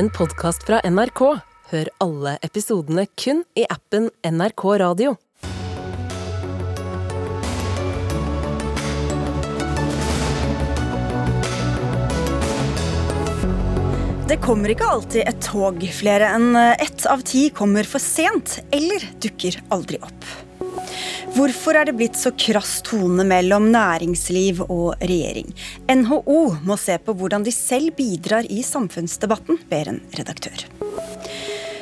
en podkast fra NRK. Hør alle episodene kun i appen NRK Radio. Det kommer ikke alltid et tog. Flere enn ett av ti kommer for sent eller dukker aldri opp. Hvorfor er det blitt så krass tone mellom næringsliv og regjering? NHO må se på hvordan de selv bidrar i samfunnsdebatten, ber en redaktør.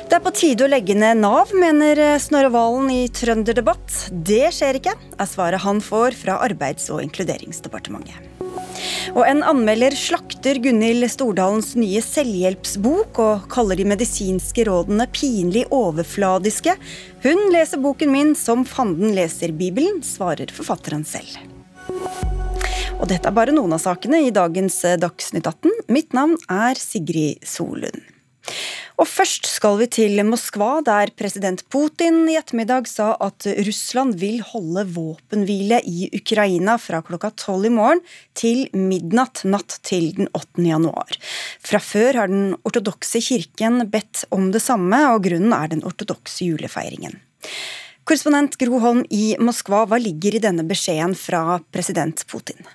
Det er på tide å legge ned Nav, mener Snorre Valen i Trønderdebatt. Det skjer ikke, er svaret han får fra Arbeids- og inkluderingsdepartementet. Og en anmelder slakter Gunhild Stordalens nye selvhjelpsbok og kaller de medisinske rådene pinlig overfladiske. Hun leser boken min som fanden leser Bibelen, svarer forfatteren selv. Og dette er bare noen av sakene i dagens Dagsnytt 18. Mitt navn er Sigrid Solund. Og først skal vi til Moskva, der president Putin i ettermiddag sa at Russland vil holde våpenhvile i Ukraina fra klokka tolv i morgen til midnatt natt til den 8. januar. Fra før har den ortodokse kirken bedt om det samme, og grunnen er den ortodokse julefeiringen. Korrespondent Gro Holm i Moskva, hva ligger i denne beskjeden fra president Putin?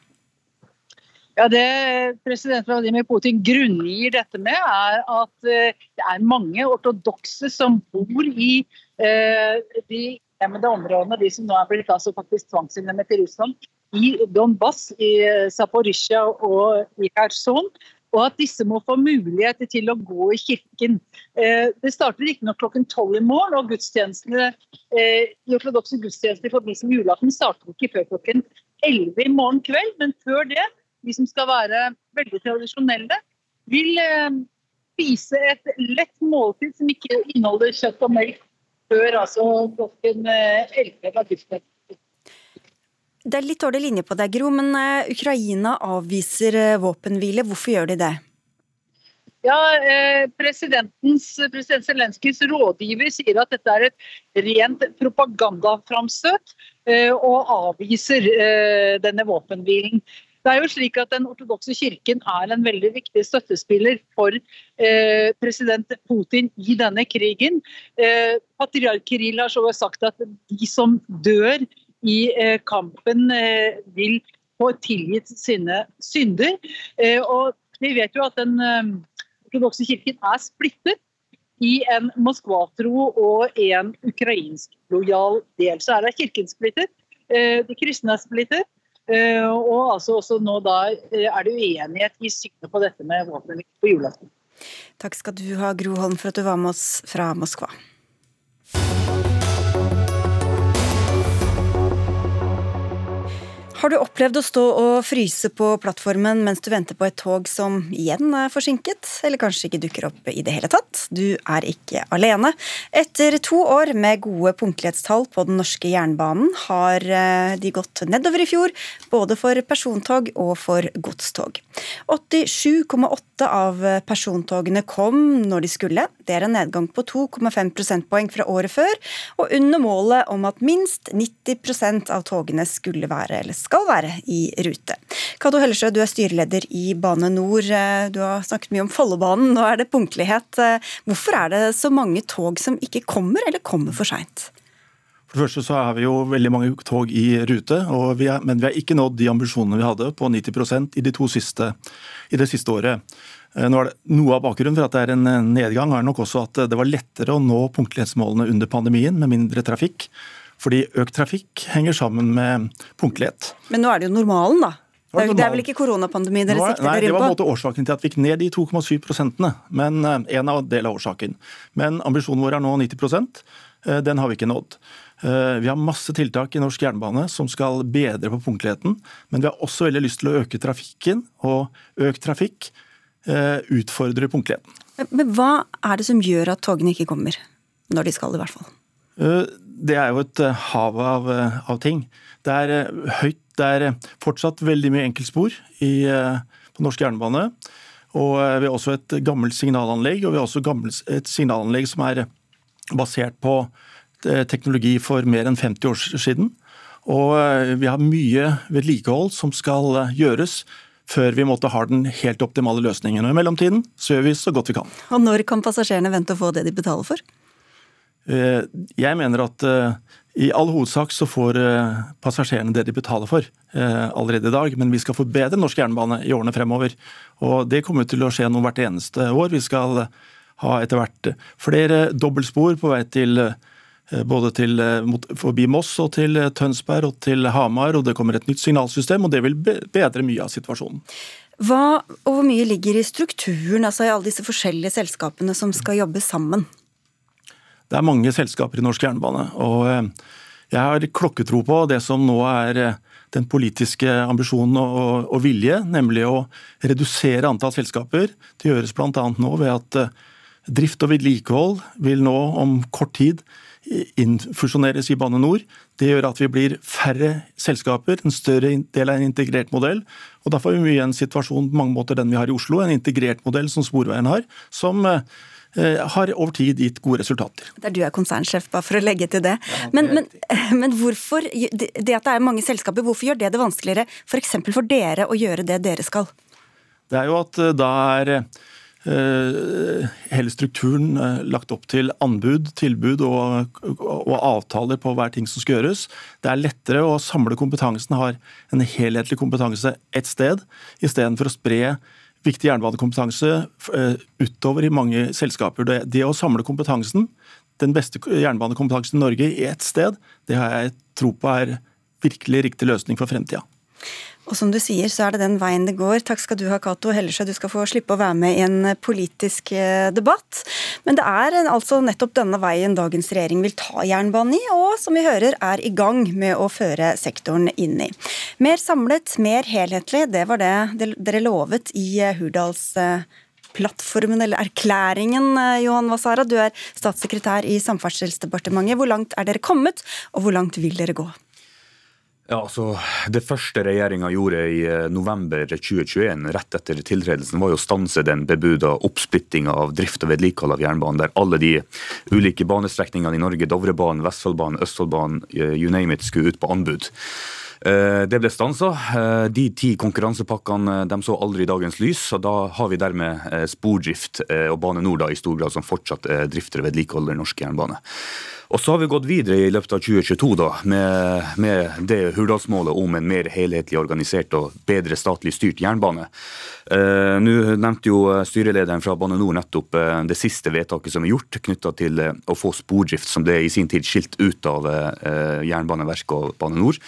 Ja, Det president Vladimir Putin grunngir dette med, er at eh, det er mange ortodokse som bor i eh, de hjemmede områdene, de som nå er blitt altså faktisk tvangsinnlemmet til Russland, i Donbass, i eh, Zaporizjzja og i Kherson. Og at disse må få mulighet til å gå i kirken. Det starter riktignok klokken tolv i morgen, og gudstjenestene, de ortodokse gudstjenestene i forbindelse med julaften starter ikke før klokken elleve i morgen kveld. Men før det de som skal være veldig tradisjonelle, vil eh, spise et lett måltid som ikke inneholder kjøtt og melk før altså klokken 11 av august. Det er litt dårlig linje på deg, Gro, men eh, Ukraina avviser våpenhvile. Hvorfor gjør de det? Ja, presidentens, President Zelenskyjs rådgiver sier at dette er et rent propagandaframstøt, og avviser denne våpenhvilen. Det er jo slik at Den ortodokse kirken er en veldig viktig støttespiller for eh, president Putin i denne krigen. Eh, Patriark Kirill har så sagt at de som dør i eh, kampen, eh, vil få tilgitt sine synder. Eh, og Vi vet jo at Den eh, ortodokse kirken er splittet i en Moskva-tro og en ukrainsk lojal del. Så er det kirken splittet. De kristne er splittet. Eh, og altså også nå da eh, er det uenighet i synet på dette med våpen på julaften. Takk skal du ha, Gro Holm, for at du var med oss fra Moskva. Har du opplevd å stå og fryse på plattformen mens du venter på et tog som igjen er forsinket, eller kanskje ikke dukker opp i det hele tatt? Du er ikke alene. Etter to år med gode punktlighetstall på den norske jernbanen, har eh, de gått nedover i fjor, både for persontog og for godstog. 87,8 av persontogene kom når de skulle. Det er en nedgang på 2,5 prosentpoeng fra året før, og under målet om at minst 90% av togene skulle være eller skal skal være i rute. Cato Hellesjø, du er styreleder i Bane Nor. Du har snakket mye om Follobanen, nå er det punktlighet. Hvorfor er det så mange tog som ikke kommer, eller kommer for seint? For det første så er vi jo veldig mange tog i rute, vi er, men vi har ikke nådd de ambisjonene vi hadde på 90% i, de to siste, i det siste året. Eh, nå er det Noe av bakgrunnen for at det er en nedgang er nok også at det var lettere å nå punktlighetsmålene under pandemien med mindre trafikk. Fordi økt trafikk henger sammen med punktlighet. Men nå er det jo normalen, da? Det er, det er vel ikke koronapandemi dere sikter på? Nei, det var måte årsaken til at vi gikk ned de 2,7 prosentene. Men eh, en av del av årsaken. Men ambisjonen vår er nå 90 eh, Den har vi ikke nådd. Eh, vi har masse tiltak i norsk jernbane som skal bedre på punktligheten. Men vi har også veldig lyst til å øke trafikken, og økt trafikk utfordrer punktligheten. Men hva er det som gjør at togene ikke kommer? Når de skal, i hvert fall det er jo et eh, hav av, eh, av ting. Det er eh, høyt, det er fortsatt veldig mye enkeltspor på norsk jernbane. Og vi har også et gammelt signalanlegg, og vi har også et signalanlegg som er basert på teknologi for mer enn 50 år siden. Og vi har mye vedlikehold som skal gjøres før vi måtte ha den helt optimale løsningen. Og I mellomtiden så gjør vi så godt vi kan. Og Når kan passasjerene vente å få det de betaler for? Eh, jeg mener at eh, i all hovedsak så får eh, passasjerene det de betaler for allerede i dag, men vi skal forbedre norsk jernbane i årene fremover. Og Det kommer til å skje noe hvert eneste år. Vi skal ha etter hvert flere dobbeltspor på vei til både til, forbi Moss og til Tønsberg og til Hamar, og det kommer et nytt signalsystem, og det vil bedre mye av situasjonen. Hva og hvor mye ligger i strukturen, altså i alle disse forskjellige selskapene som skal jobbe sammen? Det er mange selskaper i norsk jernbane. og eh, Jeg har klokketro på det som nå er eh, den politiske ambisjonen og, og vilje, nemlig å redusere antall selskaper. Det gjøres bl.a. nå ved at eh, drift og vedlikehold vil nå om kort tid innfusjoneres i Bane NOR. Det gjør at vi blir færre selskaper, en større del av en integrert modell. og Da får vi mye en situasjon på mange måter den vi har i Oslo, en integrert modell som Sporveien har, som har over tid gitt gode resultater. Der du er konsernsjef, bare for å legge til det. Men, men, men hvorfor, det at det er mange selskaper, hvorfor gjør det det vanskeligere f.eks. For, for dere å gjøre det dere skal? Det er jo at eh, da er hele strukturen lagt opp til anbud, tilbud og, og, avtaler på hver ting som skal gjøres. Det er lettere å samle kompetansen, har en helhetlig kompetanse ett sted, istedenfor å spre viktig jernbanekompetanse eh, utover i mange selskaper. Det, å samle kompetansen, den beste jernbanekompetansen i Norge i ett sted, det har jeg tro på er virkelig riktig løsning for fremtida. Og som du sier, så er det den veien det går. Takk skal du ha, Cato Hellesjø. Du skal få slippe å være med i en politisk eh, debatt. Men det er altså nettopp denne veien dagens regjering vil ta jernbanen i, og som vi hører er i gang med å føre sektoren inn i. Mer samlet, mer helhetlig, det var det dere lovet i Hurdalsplattformen, Hurdals plattformen eller erklæringen, eh, Johan Vasara. Du er statssekretær i Samferdselsdepartementet. Hvor langt er dere kommet, og hvor langt vil dere gå? Ja, altså, Det første regjeringa gjorde i eh, november 2021, rett etter tiltredelsen, var jo å stanse den bebuda oppsplittinga av drift og vedlikehold av jernbanen, der alle de ulike banestrekningene i Norge, Dovrebanen, Vestfoldbanen, Østfoldbanen, eh, you name it, skulle ut på anbud. Eh, det ble stansa. De ti konkurransepakkene de så aldri dagens lys. og Da har vi dermed Spordrift og Bane NOR i stor grad som fortsatt drifter og vedlikeholder norsk jernbane. Og så har vi gått videre i løpet av 2022 da, med, med det Hurdalsmålet om en mer helhetlig organisert og bedre statlig styrt jernbane. Eh, Nå nevnte jo styrelederen fra Bane NOR nettopp eh, det siste vedtaket som er gjort knytta til eh, å få spordrift, som det i sin tid skilt ut av Jernbaneverket og Bane NOR,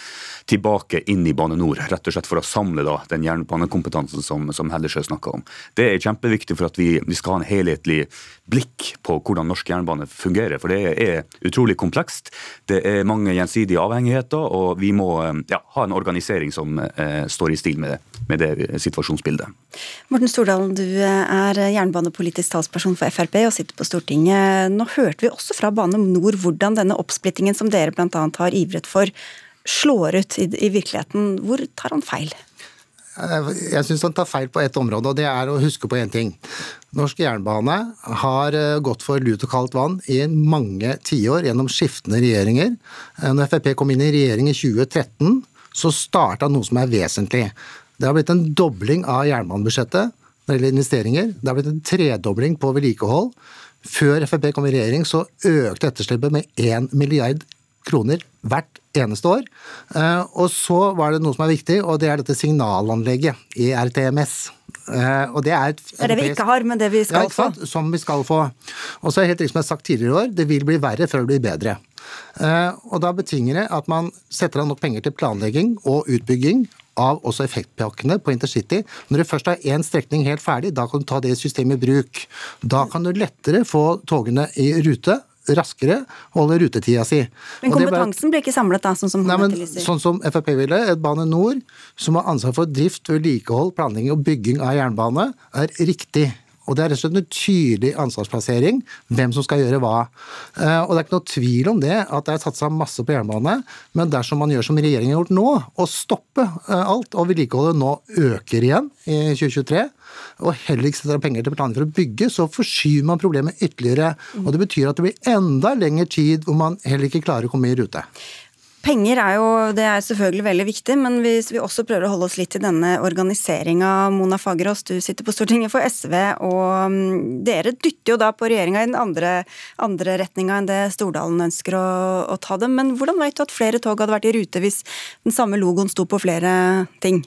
tilbake inn i Bane NOR. Rett og slett for å samle da, den jernbanekompetansen som, som Hellesjø snakka om. Det er kjempeviktig for at vi, vi, skal ha en helhetlig blikk på hvordan norsk jernbane fungerer. For det er utrolig komplekst. Det er mange gjensidige avhengigheter, og vi må ja, ha en organisering som står i stil med, med det situasjonsbildet. Morten Stordalen, du er jernbanepolitisk talsperson for Frp og sitter på Stortinget. Nå hørte vi også fra Bane NOR hvordan denne oppsplittingen som dere bl.a. har ivret for, slår ut i, i virkeligheten. Hvor tar han feil? Jeg syns han tar feil på ett område, og det er å huske på én ting. Norsk jernbane har eh, gått for lut og kaldt vann i mange tiår gjennom skiftende regjeringer. Eh, når Frp kom inn i regjering i 2013, så starta noe som er vesentlig. Det har blitt en dobling av jernbanebudsjettet når det gjelder investeringer. Det har blitt en tredobling på vedlikehold. Før Frp kom i regjering, så økte etterslepet med 1 milliard kroner hvert eneste år. Eh, og så var det noe som er viktig, og det er dette signalanlegget i RTMS. Eh, og det er, et, det det vi ikke har, men det vi skal ja, få. Som vi skal få. Og så er det helt riktig som jeg har sagt tidligere i år, det vil bli verre før det blir bedre. Eh, og da betinger det at man setter av nok penger til planlegging og utbygging av også effektpakkene på intercity. Når du først har én strekning helt ferdig, da kan du ta det systemet i bruk. Da kan du lettere få togene i rute raskere, holde rutetida si. Men kompetansen blir ikke samlet da, sånn som Nei, men, Sånn som Frp ville, et Bane NOR som har ansvar for drift, vedlikehold, planlegging og bygging av jernbane, er riktig. Og Det er rett og slett en tydelig ansvarsplassering, hvem som skal gjøre hva. Eh, og Det er ikke noe tvil om det, at det er satsa masse på jernbane, men dersom man gjør som regjeringen har gjort nå, å stoppe eh, alt, og vedlikeholdet nå øker igjen i 2023, og heller ikke setter penger til planer for å bygge, så forskyver man problemet ytterligere. Og Det betyr at det blir enda lengre tid hvor man heller ikke klarer å komme i rute. Penger er jo det er selvfølgelig veldig viktig, men hvis vi også prøver å holde oss litt til denne organiseringa, Mona Fagerås, du sitter på Stortinget for SV, og mm, dere dytter jo da på regjeringa i den andre, andre retninga enn det Stordalen ønsker å, å ta dem. Men hvordan vet du at flere tog hadde vært i rute hvis den samme logoen sto på flere ting?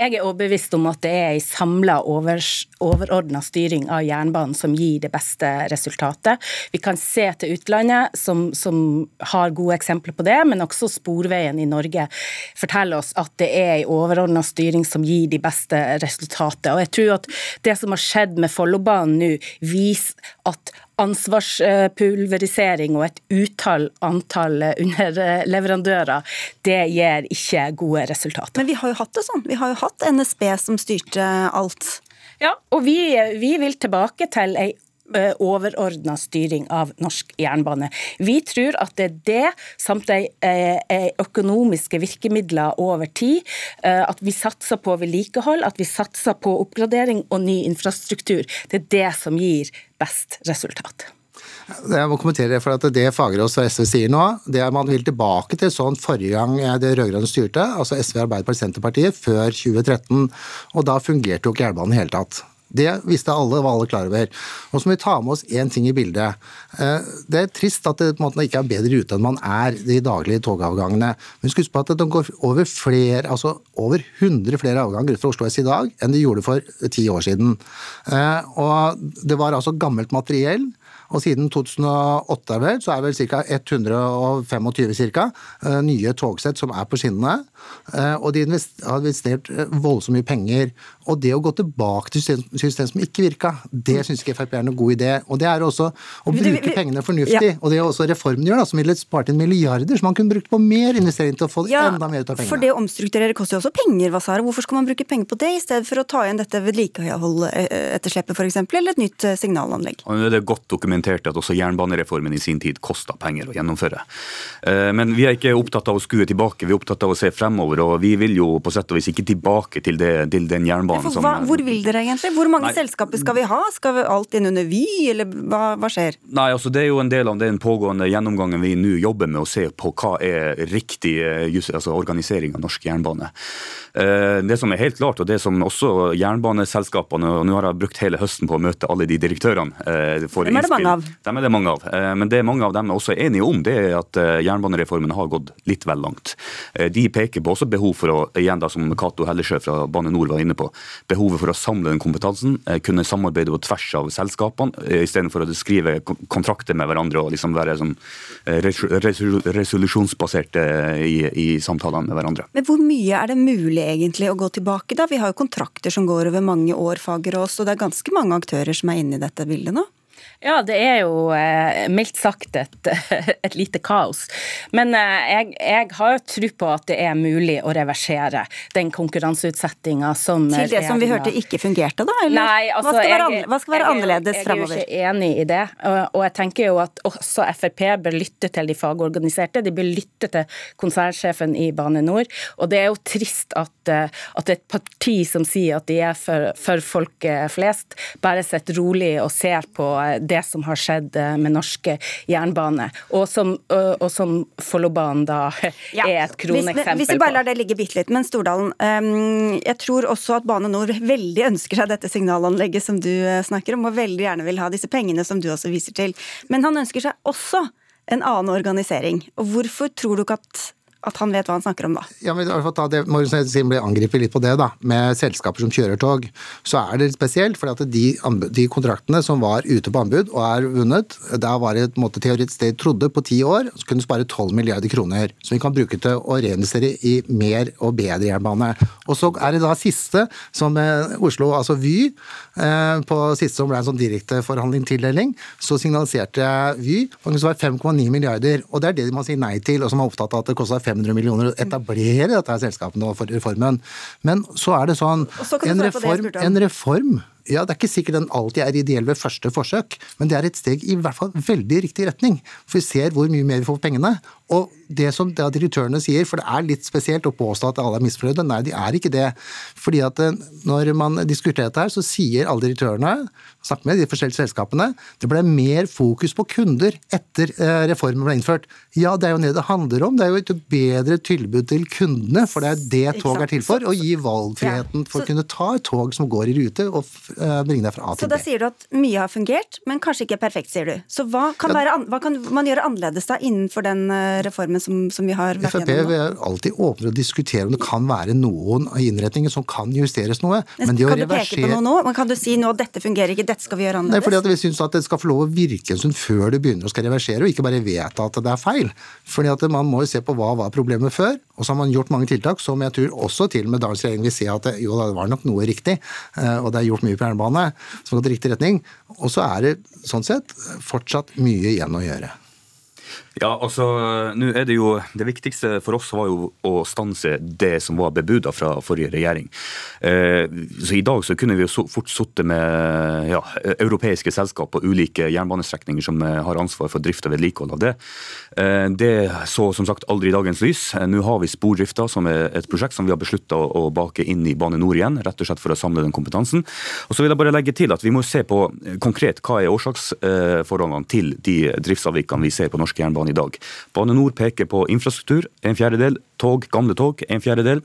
Jeg er overbevist om at det er en samla overordna styring av jernbanen som gir det beste resultatet. Vi kan se til utlandet, som, som har gode eksempler på det, men også Sporveien i Norge forteller oss at det er en overordna styring som gir de beste resultatet. Og jeg tror at det som har skjedd med Follobanen nå, viser at ansvarspulverisering og et utall antall underleverandører, det gir ikke gode resultater. Men vi har jo hatt det sånn. Vi har jo hatt NSB som styrte alt. Ja, og vi, vi vil tilbake til ei overordna styring av norsk jernbane. Vi tror at det er det, samt de økonomiske virkemidler over tid, at vi satser på vedlikehold, at vi satser på oppgradering og ny infrastruktur. Det er det som gir best resultat. Jeg må kommentere for at Det Fagerås og SV sier nå, det er man vil tilbake til sånn forrige gang det rød-grønne styrte, altså SV, Arbeiderpartiet, Senterpartiet, før 2013. Og da fungerte jo ikke jernbanen i hele tatt. Det visste alle, var alle klar over. Og så må vi ta med oss én ting i bildet. Eh, det er trist at det måte ikke er bedre ute enn man er de daglige togavgangene. Men husk på at det går over flere, altså over 100 flere avganger fra Oslo S i dag enn de gjorde for ti år siden. Eh, og det var altså gammelt materiell og siden 2008 vel, så er vel ca. 125 cirka, eh, nye togsett som er på skinnene. Og de har investert voldsomt mye penger. Og det å gå tilbake til system som ikke virka, det mm. syns ikke Frp er noen god idé. Og det er også å bruke pengene fornuftig. Og det er også reformen gjør, da, som ville spart inn milliarder som man kunne brukt på mer investering til å få ja, enda mer ut av pengene. For det å omstrukturere koster jo også penger, Vasara. Hvorfor skal man bruke penger på det i stedet for å ta igjen dette vedlikeholdetterslepet f.eks., eller et nytt signalanlegg? Og det er godt dokumentert at også jernbanereformen i sin tid kosta penger å gjennomføre. Eh, men vi er ikke opptatt av å skue tilbake, vi er opptatt av å se fremover. Og vi vil jo på sett og vis ikke tilbake til, det, til den jernbanen som Hvor vil dere egentlig? Hvor mange nei, selskaper skal vi ha? Skal vi alt inn under Vy, eller hva, hva, skjer? Nei, altså Det er jo en del av den pågående gjennomgangen vi nå jobber med å se på hva er riktig eh, altså organisering av norsk jernbane. Eh, det som er helt klart, og det som også jernbaneselskapene og Nå har jeg brukt hele høsten på å møte alle de direktørene. Hvem er det mange av? Dem er det mange av. Eh, men det mange av dem er også enige om, det er at eh, jernbanereformen har gått litt vel langt. De peker på også behov for å, igjen da som Cato Hellesjø fra Bane Nor var inne på, behovet for å samle den kompetansen, kunne samarbeide på tvers av selskapene, istedenfor å skrive kontrakter med hverandre og liksom være sånn resolusjonsbaserte i, i samtalene med hverandre. Men hvor mye er det mulig mulig egentlig å gå tilbake da? Vi har jo kontrakter som går over mange år, Fagerås, og det er ganske mange aktører som er inne i dette bildet nå? Ja, det er jo eh, mildt sagt et, et, lite kaos. Men eh, jeg, jeg, har jo tro på at det er mulig å reversere den konkurranseutsettinga som Til det som vi hørte ikke fungerte, da? Eller? Nei, altså, hva, skal være, hva skal være jeg, annerledes framover? Jeg er jo ikke enig i det. Og jeg tenker jo at også Frp bør lytte til de fagorganiserte. De bør lytte til konsernsjefen i Bane NOR. Og det er jo trist at, eh, at et parti som sier at de er for, for folk flest, bare sitter rolig og ser på det som har skjedd eh, med norske jernbane, og som, og som Follobanen da ja. er et kroneksempel på. Hvis vi bare lar det ligge bitte litt, men Stordalen, ehm, jeg tror også at Bane Nor veldig ønsker seg dette signalanlegget som du eh, snakker om, og veldig gjerne vil ha disse pengene som du også viser til. Men han ønsker seg også en annen organisering. Og hvorfor tror du ikke at at han vet hva han snakker om, da. Ja, men i hvert fall ta det, Siden ble angrepet litt på det, da, med selskaper som kjører tog, så er det litt spesielt. For at de, de, kontraktene som var ute på anbud og er vunnet, da var det et måte teoretisk de trodde på ti år, så kunne spare 12 milliarder kroner. Som vi kan bruke til å reinvestere i mer og bedre jernbane. Og så er det da siste, som Oslo, altså Vy, eh, på siste som ble en sånn direkte forhandling tildeling, så signaliserte Vy faktisk var 5,9 milliarder. Og det er det man sier nei til, og som er opptatt av at det koster 500 millioner å etablere dette selskapet nå for reformen. Men så er det sånn en reform, en reform ja, Det er ikke sikkert den alltid er ideell ved første forsøk, men det er et steg i hvert fall veldig riktig retning. For vi ser hvor mye mer vi får for pengene, Og det som da direktørene sier, for det er litt spesielt å påstå at alle er misfornøyde, nei, de er ikke det. Fordi at eh, når man diskuterer dette her, så sier alle direktørene, snakker med de forskjellige selskapene, det ble mer fokus på kunder etter eh, reformen ble innført. Ja, det er jo det det handler om. Det er jo et bedre tilbud til kundene, for det er det tog er til for. Å gi valgfriheten for å kunne ta et tog som går i rute og eh, bringe deg fra A til B. Så da sier du at mye har fungert, men kanskje ikke er perfekt, sier du. Så hva kan, være, hva kan man gjøre annerledes da innenfor den reformen som, som vi har vært FRP er alltid åpne å diskutere om det kan være noen innretninger som kan justeres noe. Men kan du peke på noe nå? Men kan du si nå dette fungerer ikke, dette skal vi gjøre annerledes? Nei, fordi at vi syns at det skal få lov å virke en stund før du begynner å skal reversere, og ikke bare vedta at det er feil. Fordi at man må jo se på hva var problemet før, og så har man gjort mange tiltak som jeg tror også til og med dagens regjering vil se at det, jo, det var nok noe riktig, eh, og det er gjort mye på jernbane som har gått i riktig retning. Og så er det sånn sett fortsatt mye igjen å gjøre. Ja, altså, nå er Det jo, det viktigste for oss var jo å stanse det som var bebuda fra forrige regjering. Eh, så I dag så kunne vi jo fort sittet med ja, europeiske selskap og ulike jernbanestrekninger som eh, har ansvar for drift og vedlikehold av det. Eh, det så som sagt aldri dagens lys. Nå har vi Spordrifta, som er et prosjekt som vi har beslutta å, bake inn i Bane Nor igjen, rett og slett for å samle den kompetansen. Og så vil jeg bare legge til at Vi må se på konkret hva er årsaksforholdene til de driftsavvikene vi ser på norsk jernbane i dag. Bane Nor peker på infrastruktur, en fjerdedel. Tog, gamle tog, en fjerdedel.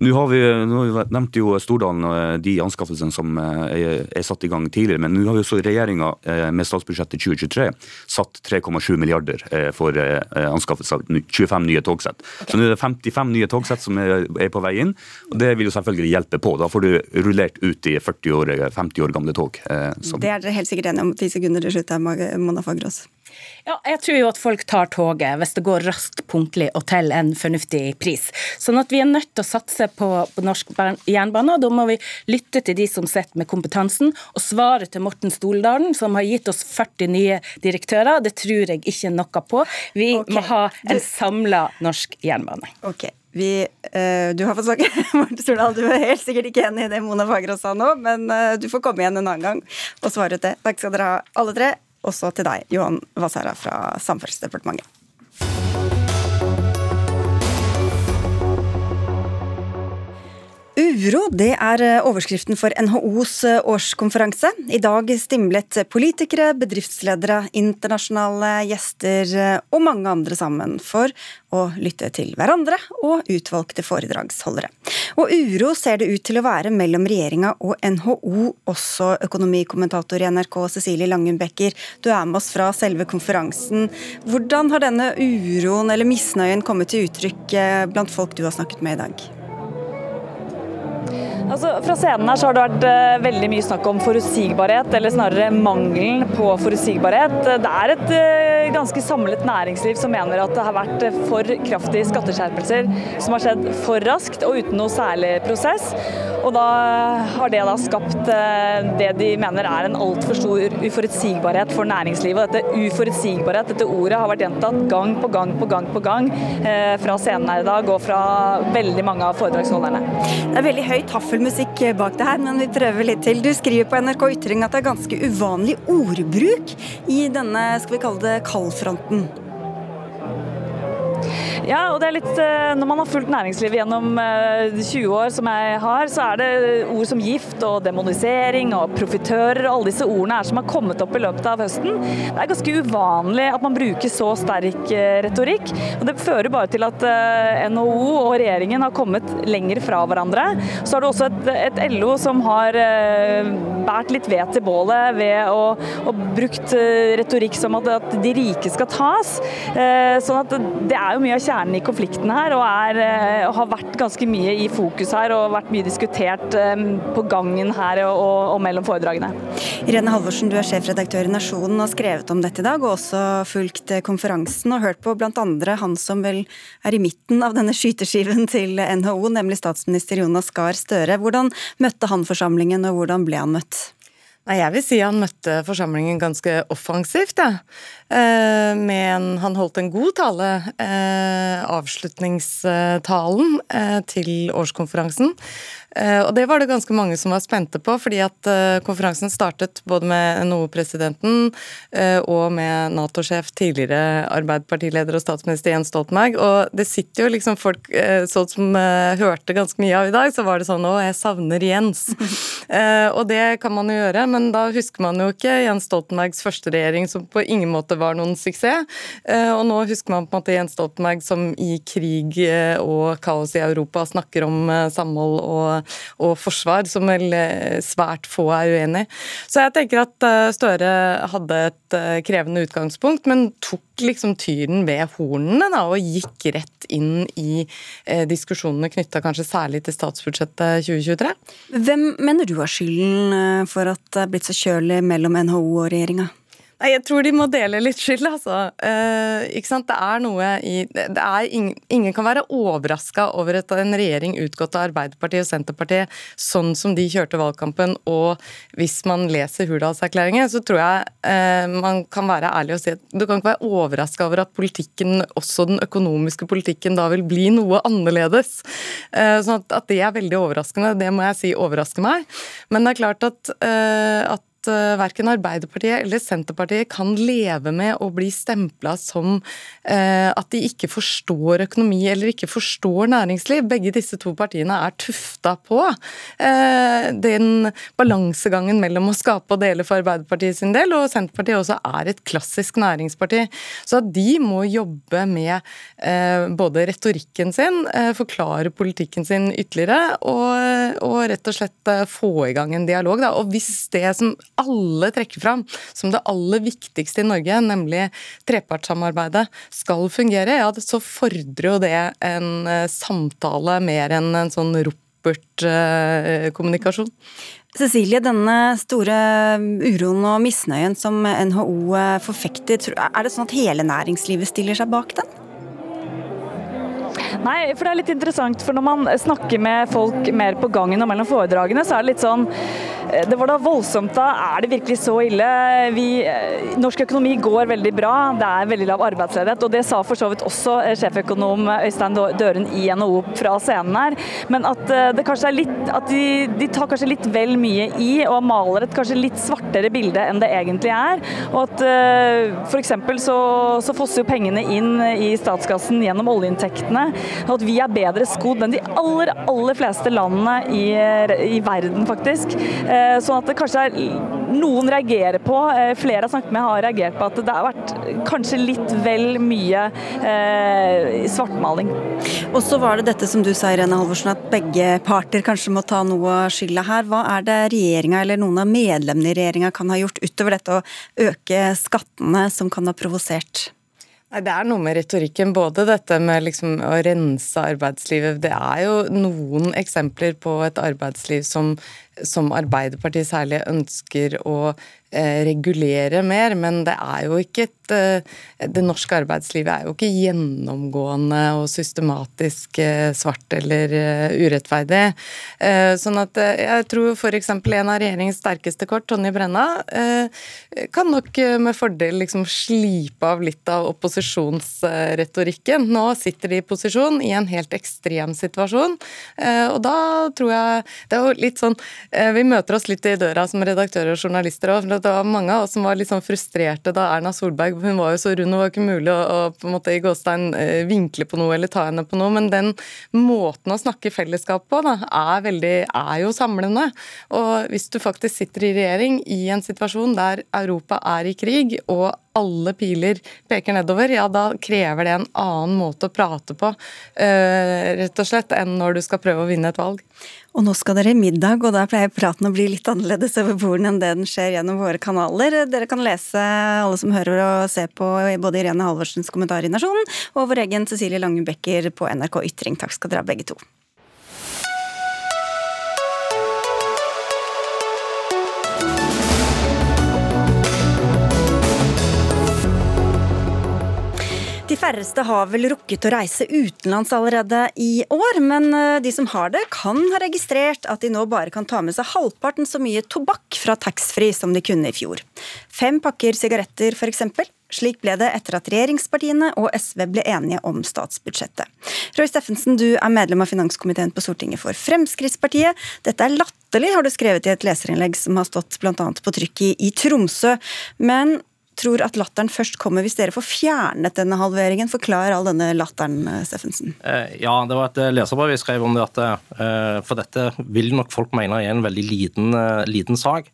Nå har vi, nå nevnte jo Stordalen og de anskaffelsene som eh, er, er, satt i gang tidligere, men nå har jo også regjeringa eh, med statsbudsjettet 2023 satt 3,7 milliarder for anskaffelse av 25 nye togsett. Så nå er det 55 nye togsett som er, på vei inn, og det vil jo selvfølgelig hjelpe på. Da får du rullert ut de 40 år, 50 år gamle tog. Som... Det er dere helt sikkert enige om. Ti sekunder til slutt, Mona Fagrås. Ja, jeg tror jo at folk tar toget hvis det går raskt, punktlig og til en fornuftig pris. Sånn at vi er nødt til å satse på, på norsk jernbane, og da må vi lytte til de som sitter med kompetansen. Og svaret til Morten Stoldalen, som har gitt oss 40 nye direktører, det tror jeg ikke noe på. Vi okay. må ha en samla norsk jernbane. Okay. Vi, uh, du har fått snakke, Morten Stordal. Du er helt sikkert ikke enig i det Mona Fagerås sa nå, men uh, du får komme igjen en annen gang og svare ut det. Takk skal dere ha, alle tre også til deg, Johan Vasara fra Samferdselsdepartementet. Uro det er eh, overskriften for NHOs eh, årskonferanse. I dag stimlet politikere, bedriftsledere, internasjonale gjester eh, og mange andre sammen for å lytte til hverandre og utvalgte foredragsholdere. Og uro ser det ut til å være mellom regjeringa og NHO, også økonomikommentator i NRK Cecilie Langen Becker. Du er med oss fra selve konferansen. Hvordan har denne uroen eller misnøyen kommet til uttrykk blant folk du har snakket med i dag? Altså, fra scenen her har det vært uh, veldig mye snakk om forutsigbarhet, eller snarere mangelen på forutsigbarhet. Det er et uh, ganske samlet næringsliv som mener at det har vært uh, for kraftige skatteskjerpelser som har skjedd for raskt og uten noe særlig prosess. Og da har det da skapt det de mener er en altfor stor uforutsigbarhet for næringslivet. Og dette uforutsigbarhet, dette ordet har vært gjentatt gang på gang på gang på gang fra scenen her i dag og fra veldig mange av foredragsholderne. Det er veldig høy taffelmusikk bak det her, men vi prøver litt til. Du skriver på NRK Ytring at det er ganske uvanlig ordbruk i denne, skal vi kalle det, kaldfronten. Ja, og det er litt eh, Når man har fulgt næringslivet gjennom 20 eh, år, som jeg har, så er det ord som gift og demonisering og profitører og alle disse ordene er som har kommet opp i løpet av høsten. Det er ganske uvanlig at man bruker så sterk eh, retorikk. og Det fører bare til at NHO og regjeringen har kommet lenger fra hverandre. Så har du også et, et LO som har båret litt ved til bålet ved å, å brukt retorikk som at, at de rike skal tas. Sånn at det er jo mye av kjernen i konflikten her, og, er, eh, og, har vært ganske mye i fokus her og vært mye diskutert eh, på gangen her og, og mellom foredragene. Irene Halvorsen, du er sjefredaktør i Nasjonen og har skrevet om dette i dag, og også fulgt eh, konferansen og hørt på bl.a. han som vel er i midten av denne skyteskiven til NHO, nemlig statsminister Jonas Gahr Støre. Hvordan møtte han forsamlingen, og hvordan ble han møtt? Nei, Jeg vil si han møtte forsamlingen ganske offensivt. Ja. Eh, men han holdt en god tale, eh, avslutningstalen eh, til årskonferansen. Og det var det ganske mange som var spente på, fordi at konferansen startet både med NHO-presidenten og med Nato-sjef, tidligere Arbeiderpartileder og statsminister Jens Stoltenberg. Og det sitter jo liksom folk sånn som hørte ganske mye av i dag, så var det sånn å, jeg savner Jens. og det kan man jo gjøre, men da husker man jo ikke Jens Stoltenbergs første regjering som på ingen måte var noen suksess. og nå husker man på en måte Jens Stoltenberg som i krig og kaos i Europa snakker om samhold og og forsvar, som vel eh, svært få er uenig i. Så jeg tenker at eh, Støre hadde et eh, krevende utgangspunkt, men tok liksom tyren ved hornene da, og gikk rett inn i eh, diskusjonene knytta kanskje særlig til statsbudsjettet 2023. Hvem mener du har skylden for at det er blitt så kjølig mellom NHO og regjeringa? Nei, Jeg tror de må dele litt skyld, altså. Uh, ikke sant? Det er noe i det er ingen, ingen kan være overraska over at en regjering utgått av Arbeiderpartiet og Senterpartiet, sånn som de kjørte valgkampen, og hvis man leser Hurdalserklæringen, så tror jeg uh, man kan være ærlig og si at du kan ikke være overraska over at politikken, også den økonomiske politikken, da vil bli noe annerledes. Uh, sånn at, at det er veldig overraskende, det må jeg si overrasker meg. Men det er klart at, at at uh, verken Arbeiderpartiet eller Senterpartiet kan leve med å bli stempla som uh, at de ikke forstår økonomi eller ikke forstår næringsliv. Begge disse to partiene er tufta på uh, den balansegangen mellom å skape og dele for Arbeiderpartiet sin del, og Senterpartiet også er et klassisk næringsparti. Så at de må jobbe med både retorikken sin, forklare politikken sin ytterligere, og, og rett og slett få i gang en dialog. Da. Og hvis det som alle trekker fram som det aller viktigste i Norge, nemlig trepartssamarbeidet, skal fungere, ja, så fordrer jo det en eh, samtale mer enn en sånn ropert-kommunikasjon. Cecilie, denne store uroen og misnøyen som NHO eh, forfekter, er det sånn at hele næringslivet stiller seg bak den? Nei, for det er litt interessant. For når man snakker med folk mer på gangen og mellom foredragene, så er det litt sånn Eh, det var da voldsomt da. Er det virkelig så ille? Vi, eh, norsk økonomi går veldig bra. Det er veldig lav arbeidsledighet. Og det sa for så vidt også eh, sjeføkonom Øystein Døren i NHO fra scenen her. Men at det er litt At de, de tar kanskje litt vel mye i og maler et kanskje litt svartere bilde enn det egentlig er. Og at f.eks. Så, så fosser jo pengene inn i statskassen gjennom oljeinntektene. Og at vi er bedre skodd enn de aller, aller fleste landene i, i verden, faktisk. Eh, sånn at det kanskje er noen reagerer på, eh, flere har snakket med har reagert på at det har vært kanskje litt vel mye eh, svartmaling. Og så var det dette som du sa Irene Halvorsen, at begge parter kanskje må ta noe av skylda her. Hva er det regjeringa eller noen av medlemmene i regjeringa kan ha gjort utover dette å øke skattene som kan ha provosert? Det er noe med retorikken. Både dette med liksom å rense arbeidslivet Det er jo noen eksempler på et arbeidsliv som som Arbeiderpartiet særlig ønsker å eh, regulere mer, men det er jo ikke eh, Det norske arbeidslivet er jo ikke gjennomgående og systematisk eh, svart eller urettferdig. Sånn at jeg tror f.eks. en av regjeringens sterkeste kort, Tonje Brenna, kan nok med fordel liksom slipe av litt av opposisjonsretorikken. Nå sitter de i posisjon i en helt ekstrem situasjon, og da tror jeg Det er jo litt sånn Eh, vi møter oss litt i døra som redaktører og journalister òg. Det var mange av oss som var litt sånn frustrerte da Erna Solberg Hun var jo så rund og var ikke mulig å, å på en måte i gåstein eh, vinkle på noe eller ta henne på noe. Men den måten å snakke fellesskap på da, er, veldig, er jo samlende. Og hvis du faktisk sitter i regjering i en situasjon der Europa er i krig og alle piler peker nedover, ja da krever det en annen måte å prate på, uh, rett og slett, enn når du skal prøve å vinne et valg. Og nå skal dere i middag, og da pleier praten å bli litt annerledes over bordene enn det den skjer gjennom våre kanaler. Dere kan lese, alle som hører og ser på, både Irene Halvorsens kommentar i Nasjonen og vår egen Cecilie Lange Becker på NRK Ytring. Takk skal dere ha, begge to. De færreste har vel rukket å reise utenlands allerede i år, men eh, de som har det, kan ha registrert at de nå bare kan ta med seg halvparten så mye tobakk fra taxfree som de kunne i fjor. Fem pakker sigaretter f.eks. Slik ble det etter at regjeringspartiene og SV ble enige om statsbudsjettet. Roy Steffensen, du er medlem av finanskomiteen på Stortinget for Fremskrittspartiet. Dette er latterlig, har du skrevet i et leserinnlegg som har stått bl.a. på trykk i, i Tromsø. Men tror at latteren først kommer hvis dere får fjernet denne halveringen. Forklar all denne latteren, Steffensen. Eh, ja, det var et leserbrev vi skrev om det. At, eh, for dette vil nok folk mene er en veldig liten, eh, liten sak.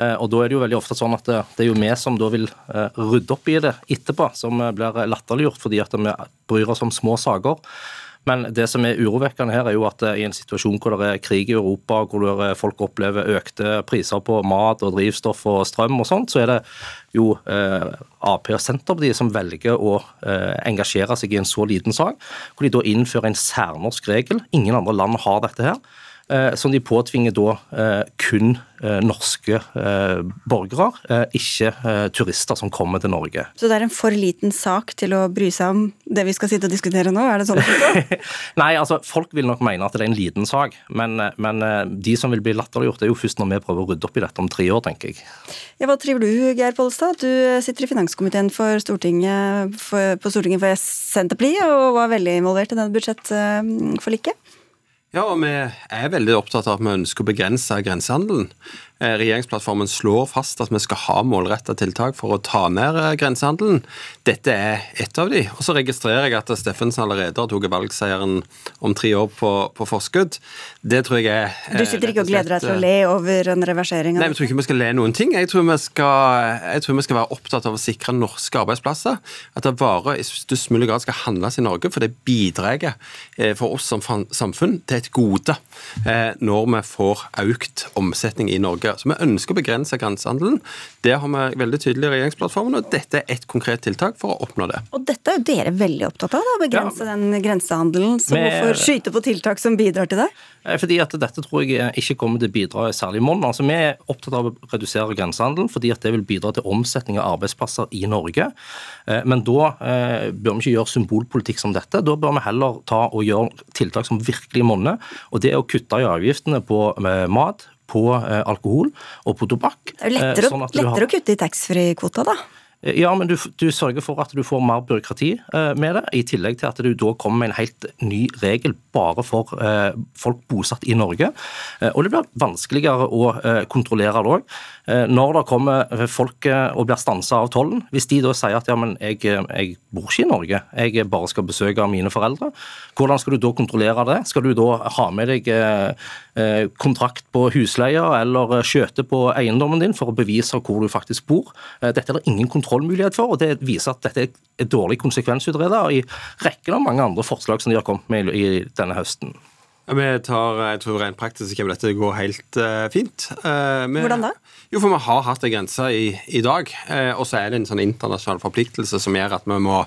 Eh, og Da er det jo veldig ofte sånn at det, er jo vi som da vil eh, rydde opp i det etterpå, som eh, blir latterliggjort fordi at vi bryr oss om små saker. Men det som er urovekkende her, er jo at i en situasjon hvor det er krig i Europa, hvor folk opplever økte priser på mat og drivstoff og strøm og sånt, så er det jo eh, Ap og Senterpartiet som velger å eh, engasjere seg i en så liten sak. Hvor de da innfører en særnorsk regel. Ingen andre land har dette her. Eh, som de påtvinger da eh, kun eh, norske borgere, ikke turister som kommer til Norge. Så det er en for liten sak til å bry seg om det vi skal sitte og diskutere nå, er det sånn? Nei, altså folk vil nok mene at det er en liten sak, men, men de som vil bli latterliggjort, er jo først når vi prøver å rydde opp i dette om tre år, tenker jeg. Ja, Hva triver du, Geir Pollestad? Du sitter i finanskomiteen for Stortinget, for, på Stortinget for Senterpartiet og var veldig involvert i denne budsjettforliket. Ja, og vi er veldig opptatt av at vi ønsker å begrense grensehandelen. Eh, regjeringsplattformen slår fast at vi skal ha målretta tiltak for å ta ned eh, grensehandelen. Dette er ett av de. Og Så registrerer jeg at Steffensen allerede har tatt valgseieren om tre år på, på, forskudd. Det tror jeg er eh, Du sitter ikke og gleder deg til å le over en reversering? Nei, jeg tror ikke vi skal le noen ting. Jeg tror vi skal, jeg tror vi skal være opptatt av å sikre norske arbeidsplasser. At varer i størst mulig grad skal handles i Norge, for det bidrar for oss som samfunn til et gode når vi får økt omsetning i Norge. Så vi ønsker å begrense grensehandelen. Det har vi veldig tydelig i regjeringsplattformen, og dette er et konkret tiltak for å oppnå det. Og dette er jo dere veldig opptatt av, å begrense ja. den grensehandelen. Så med, hvorfor skyte på tiltak som bidrar til det? Eh, fordi at dette tror jeg ikke kommer til å bidra særlig i monn. Altså, vi er opptatt av å redusere grensehandelen fordi at det vil bidra til omsetning av arbeidsplasser i Norge. Eh, men da eh, bør vi ikke gjøre symbolpolitikk som dette. Da bør vi heller ta og gjøre tiltak som virkelig monner. Og det er å kutte i avgiftene på mat, på eh, alkohol og på tobakk. Det er jo lettere, sånn lettere har... å kutte i taxfree-kvota, da. Ja, men du, du, sørger for at du får mer byråkrati eh, med det, i tillegg til at du da kommer med en helt ny regel bare for eh, folk bosatt i Norge. Eh, og det blir vanskeligere å eh, kontrollere det òg. Eh, når det kommer folk eh, og blir stansa av tollen, hvis de da sier at ja, men jeg, jeg, bor ikke i Norge, jeg bare skal besøke mine foreldre, hvordan skal du da kontrollere det? Skal du da ha med deg kontrakt på husleie eller skjøte på eiendommen din for å bevise hvor du faktisk bor? Dette er det ingen kontroll kontrollmulighet for. og Det viser at dette er dårlig konsekvensutredet i rekken av mange andre forslag som de har kommet med i denne høsten. Vi tar, jeg tror Rent praktisk kommer dette gå helt uh, fint. Uh, vi, Hvordan da? Jo, for Vi har hatt en grense i, i dag. Uh, og så er det en sånn internasjonal forpliktelse som gjør at vi må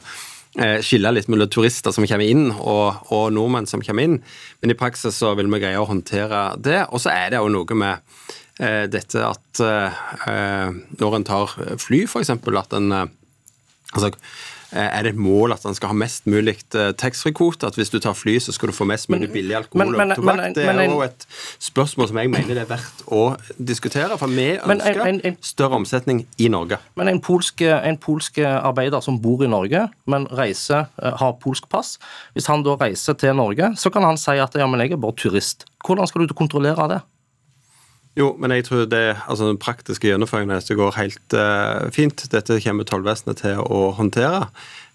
skille litt mellom turister som kommer inn, og, og, nordmenn som kommer inn. Men i praksis så vil vi greie å håndtere det. Og så er det jo noe med Eh, dette at eh, når en tar fly, f.eks., at en eh, altså, er det et mål at en skal ha mest mulig taxfree-kvote? At hvis du tar fly, så skal du få mest mulig billig alkohol men, men, og tobakk? Det er jo et spørsmål som jeg mener det er verdt å diskutere. For vi ønsker en, en, større omsetning i Norge. Men en polsk, en polsk, arbeider som bor i Norge, men reiser, har polsk pass, hvis han da reiser til Norge, så kan han si at ja, men jeg er bare turist. Hvordan skal du kontrollere det? Jo, men jeg tror det, altså den praktiske gjennomføringen går helt uh, fint. Dette kommer tollvesenet til å håndtere.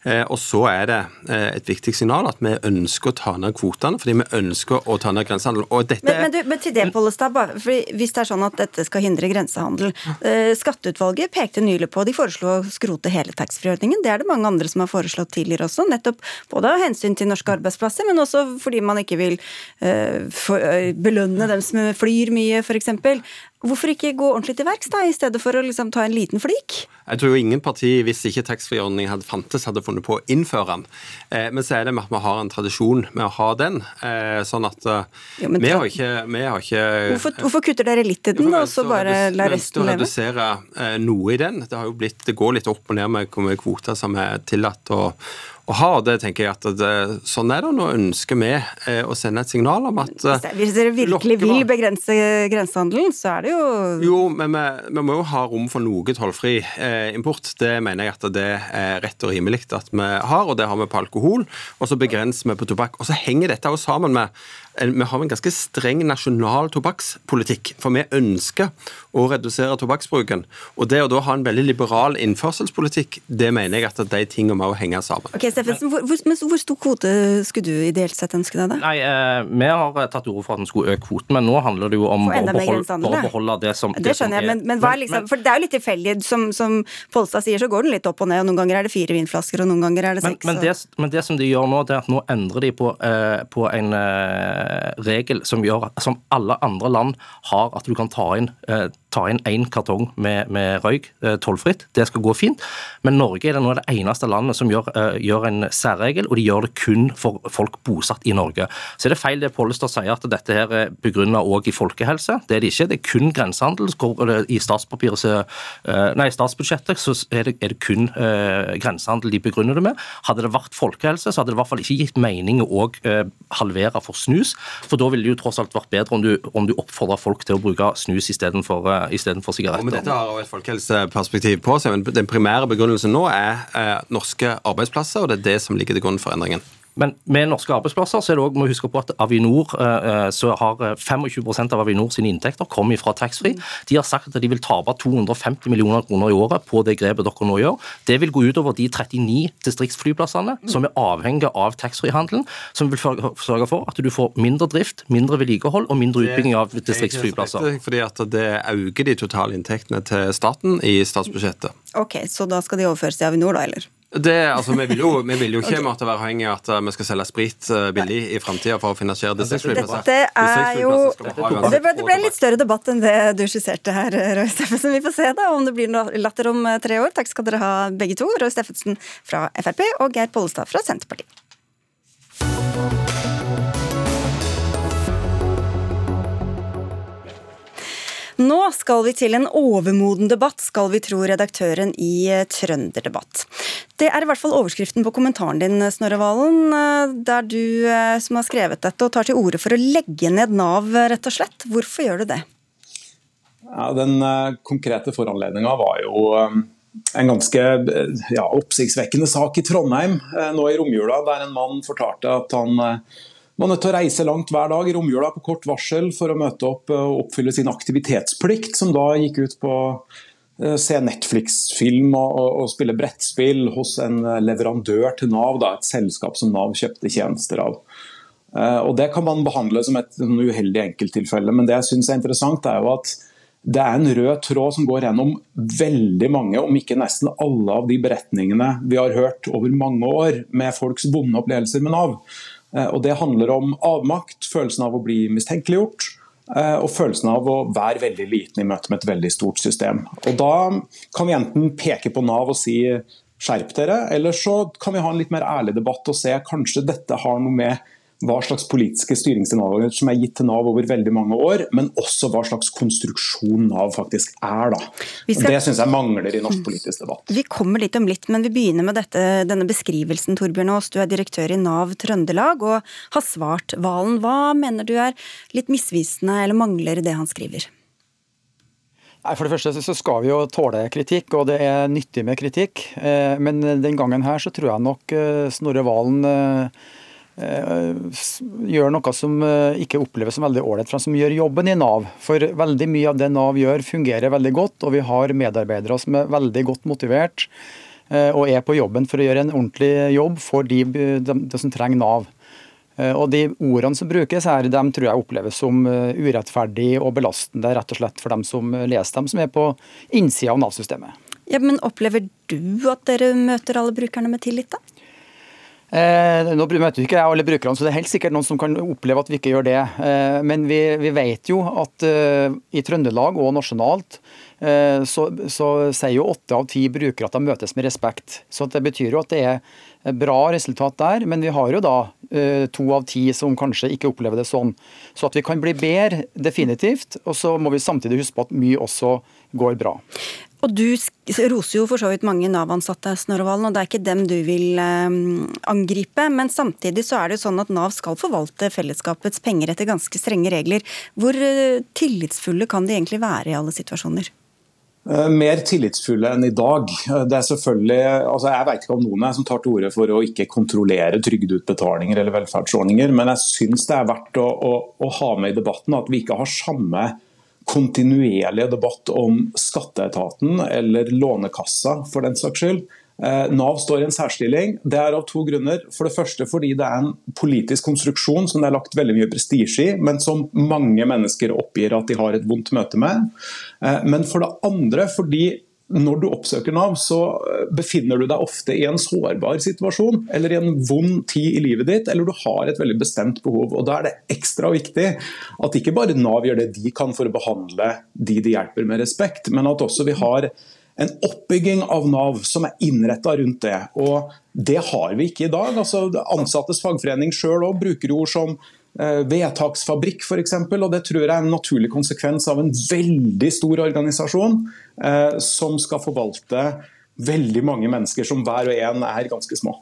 Eh, og så er det eh, et viktig signal at vi ønsker å ta ned kvotene, fordi vi ønsker å ta ned grensehandel. Men, men, du, men, til det, Pollestad, hvis det er sånn at dette skal hindre grensehandel. Eh, skatteutvalget pekte nylig på de foreslo å skrote hele taxfree-ordningen. Det er det mange andre som har foreslått tidligere også. nettopp Både av hensyn til norske arbeidsplasser, men også fordi man ikke vil belønne dem som flyr mye, f.eks. Hvorfor ikke gå ordentlig til verks, da, i stedet for å liksom ta en liten flik? Jeg tror jo ingen parti, hvis ikke taxfree-ordningen hadde fantes, hadde funnet på å innføre den. Eh, men så er det med at vi har en tradisjon med å ha den. Eh, sånn at eh, jo, vi, har ikke, vi, har ikke, hvorfor, hvorfor, kutter dere litt i den, og så bare la resten leve? Vi ønsker å redusere noe i den. Det, har jo blitt, det går litt opp og ned med hvor mye kvoter som er tillatt. og å ha. og det tenker jeg at det, Sånn er det. Nå ønsker vi eh, å sende et signal om at eh, Hvis dere virkelig vil begrense grensehandelen, så er det jo Jo, men vi, vi må jo ha rom for noe tollfri eh, import. Det mener jeg at det er rett og rimelig at vi har, og det har vi på alkohol. Og så begrenser vi på tobakk. Og så henger dette også sammen med vi har en ganske streng nasjonal tobakkspolitikk. For vi ønsker å redusere tobakksbruken. Og det å da ha en veldig liberal innførselspolitikk, det mener jeg at de tingene må henge sammen. Ok, Steffensen, hvor, hvor, hvor, stor kvote skulle du ideelt sett ønske deg? da? Nei, eh, Vi har tatt til orde for at den skulle øke kvoten, men nå handler det jo om å beholde, beholde, det som Det skjønner jeg, men, men hva er liksom, for det er jo litt tilfeldig. Som, som Polstad sier, så går den litt opp og ned. og Noen ganger er det fire vinflasker, og noen ganger er det seks. Men, men, det, men det, som de gjør nå, det er at nå endrer de på, eh, på en eh, regel som, gjør, som alle andre land har, at du kan ta inn eh, ta inn én kartong med, med røyk eh, tollfritt. Det skal gå fint. Men Norge er det nå det eneste landet som gjør, uh, gjør, en særregel, og de gjør det kun for folk bosatt i Norge. Så er det feil det Pollestad sier, at dette her er begrunnet òg i folkehelse. Det er det ikke. Det er kun grensehandel. I statspapiret, uh, nei, statsbudsjettet så er det, er det kun grensehandel de begrunner det med. Hadde det vært folkehelse, så hadde det i hvert fall ikke gitt mening å halvere for snus. For da ville det jo tross alt vært bedre om du, om du oppfordra folk til å bruke snus istedenfor istedenfor sigaretter. men dette har jo et folkehelseperspektiv på seg, men Den primære begrunnelsen nå er eh, norske arbeidsplasser, og det er det som ligger til grunn for endringen. Men med norske arbeidsplasser så er det også, må vi huske på at Avinor eh, eh, så har 25% av Avinor sine inntekter kommet fra taxfree. De har sagt at de vil tape 250 millioner kroner i året på det grepet dere nå gjør. Det vil gå utover de 39 distriktsflyplassene som er avhengige av taxfree-handelen, som vil sørge for at du får mindre drift, mindre vedlikehold og mindre utbygging av distriktsflyplasser. Er fordi at det øker de totale inntektene til staten i statsbudsjettet. Ok, Så da skal de overføres til Avinor, da, eller? Det, altså, vi, vil jo, vi vil jo ikke måtte være avhengig av at eh, vi skal selge sprit eh, billig i framtida for å finansiere distriktsflyplasser. Dette er jo det ble, det ble, litt større debatt enn det du skisserte her, Roy Steffensen. Vi får se da om det blir noe latter om eh, tre år. Takk skal dere ha begge to. Roy Steffensen fra Frp og Geir Pollestad fra Senterpartiet. Nå skal vi til en overmoden debatt, skal vi tro redaktøren i eh, Trønderdebatt. Det er i hvert fall overskriften på kommentaren din, Snorre Valen, eh, der du eh, som har skrevet dette og tar til orde for å legge ned Nav, rett og slett. Hvorfor gjør du det? Ja, den konkrete foranledninga var jo en ganske ja, oppsiktsvekkende sak i Trondheim nå i romjula, der en mann fortalte at han man er nødt til å reise langt hver dag i romjula på kort varsel for å møte opp og oppfylle sin aktivitetsplikt, som da gikk ut på å eh, se Netflix-film og, og, spille brettspill hos en eh, leverandør til Nav, da, et selskap som Nav kjøpte tjenester av. Eh, og Det kan man behandle som et uheldig enkelttilfelle, men det jeg synes er interessant er jo at det er en rød tråd som går gjennom veldig mange, om ikke nesten alle av de beretningene vi har hørt over mange år med folks vonde opplevelser med Nav. Eh, og Det handler om avmakt, følelsen av å bli mistenkeliggjort. Eh, og følelsen av å være veldig liten i møte med et veldig stort system. Og Da kan vi enten peke på Nav og si skjerp dere, eller så kan vi ha en litt mer ærlig debatt og se kanskje dette har noe med hva slags politiske styringssignaler som er gitt til Nav over veldig mange år, men også hva slags konstruksjon Nav faktisk er. Da. Skal... Det syns jeg mangler i norsk politisk debatt. Vi kommer litt om litt, men vi begynner med dette, denne beskrivelsen. Torbjørn Aas, du er direktør i Nav Trøndelag og har svart Valen. Hva mener du er litt misvisende eller mangler i det han skriver? Nei, For det første så skal vi jo tåle kritikk, og det er nyttig med kritikk. Eh, men den gangen her så tror jeg nok eh, Snorre Valen Eh, gjør noe som eh, ikke oppleves som veldig ålreit, som gjør jobben i Nav. For veldig mye av det Nav gjør, fungerer veldig godt, og vi har medarbeidere som er veldig godt motivert eh, og er på jobben for å gjøre en ordentlig jobb for de, de, de som trenger Nav. Og De ordene som brukes her, de tror jeg oppleves som urettferdig og belastende rett og slett for dem som leser dem, som er på innsida av Nav-systemet. Ja, men Opplever du at dere møter alle brukerne med tillit, da? Eh, nå møter vi ikke alle brukerne, så det er helt sikkert noen som kan oppleve at vi ikke gjør det. Eh, men vi, vi vet jo at eh, i Trøndelag og nasjonalt eh, så, så sier jo åtte av ti brukere at de møtes med respekt. Så det betyr jo at det er bra resultat der, men vi har jo da eh, to av ti som kanskje ikke opplever det sånn. Så at vi kan bli bedre, definitivt. Og så må vi samtidig huske på at mye også går bra. Og du roser jo for så vidt mange Nav-ansatte, Snorre Valen, og det er ikke dem du vil eh, angripe. Men samtidig så er det jo sånn at Nav skal forvalte fellesskapets penger etter ganske strenge regler. Hvor eh, tillitsfulle kan de egentlig være i alle situasjoner? Eh, mer tillitsfulle enn i dag. Det er selvfølgelig, altså Jeg vet ikke om noen er som tar til orde for å ikke kontrollere trygdeutbetalinger eller velferdsordninger, men jeg syns det er verdt å, å, å ha med i debatten at vi ikke har samme kontinuerlige debatt om skatteetaten eller Lånekassa, for den saks skyld. Eh, Nav står i en særstilling. Det er av to grunner. For det første fordi det er en politisk konstruksjon som det er lagt veldig mye prestisje i, men som mange mennesker oppgir at de har et vondt møte med. Eh, men for det andre fordi når du oppsøker Nav, så eh, befinner du deg ofte i en sårbar situasjon eller i en vond tid i livet ditt, eller du har et veldig bestemt behov. og Da er det ekstra viktig at ikke bare Nav gjør det de kan for å behandle de de hjelper med respekt, men at også vi har en oppbygging av Nav som er innretta rundt det. Og Det har vi ikke i dag. Altså, ansattes fagforening sjøl bruker ord som vedtaksfabrikk f.eks. Og det tror jeg er en naturlig konsekvens av en veldig stor organisasjon eh, som skal forvalte veldig mange mennesker som hver og en er ganske små.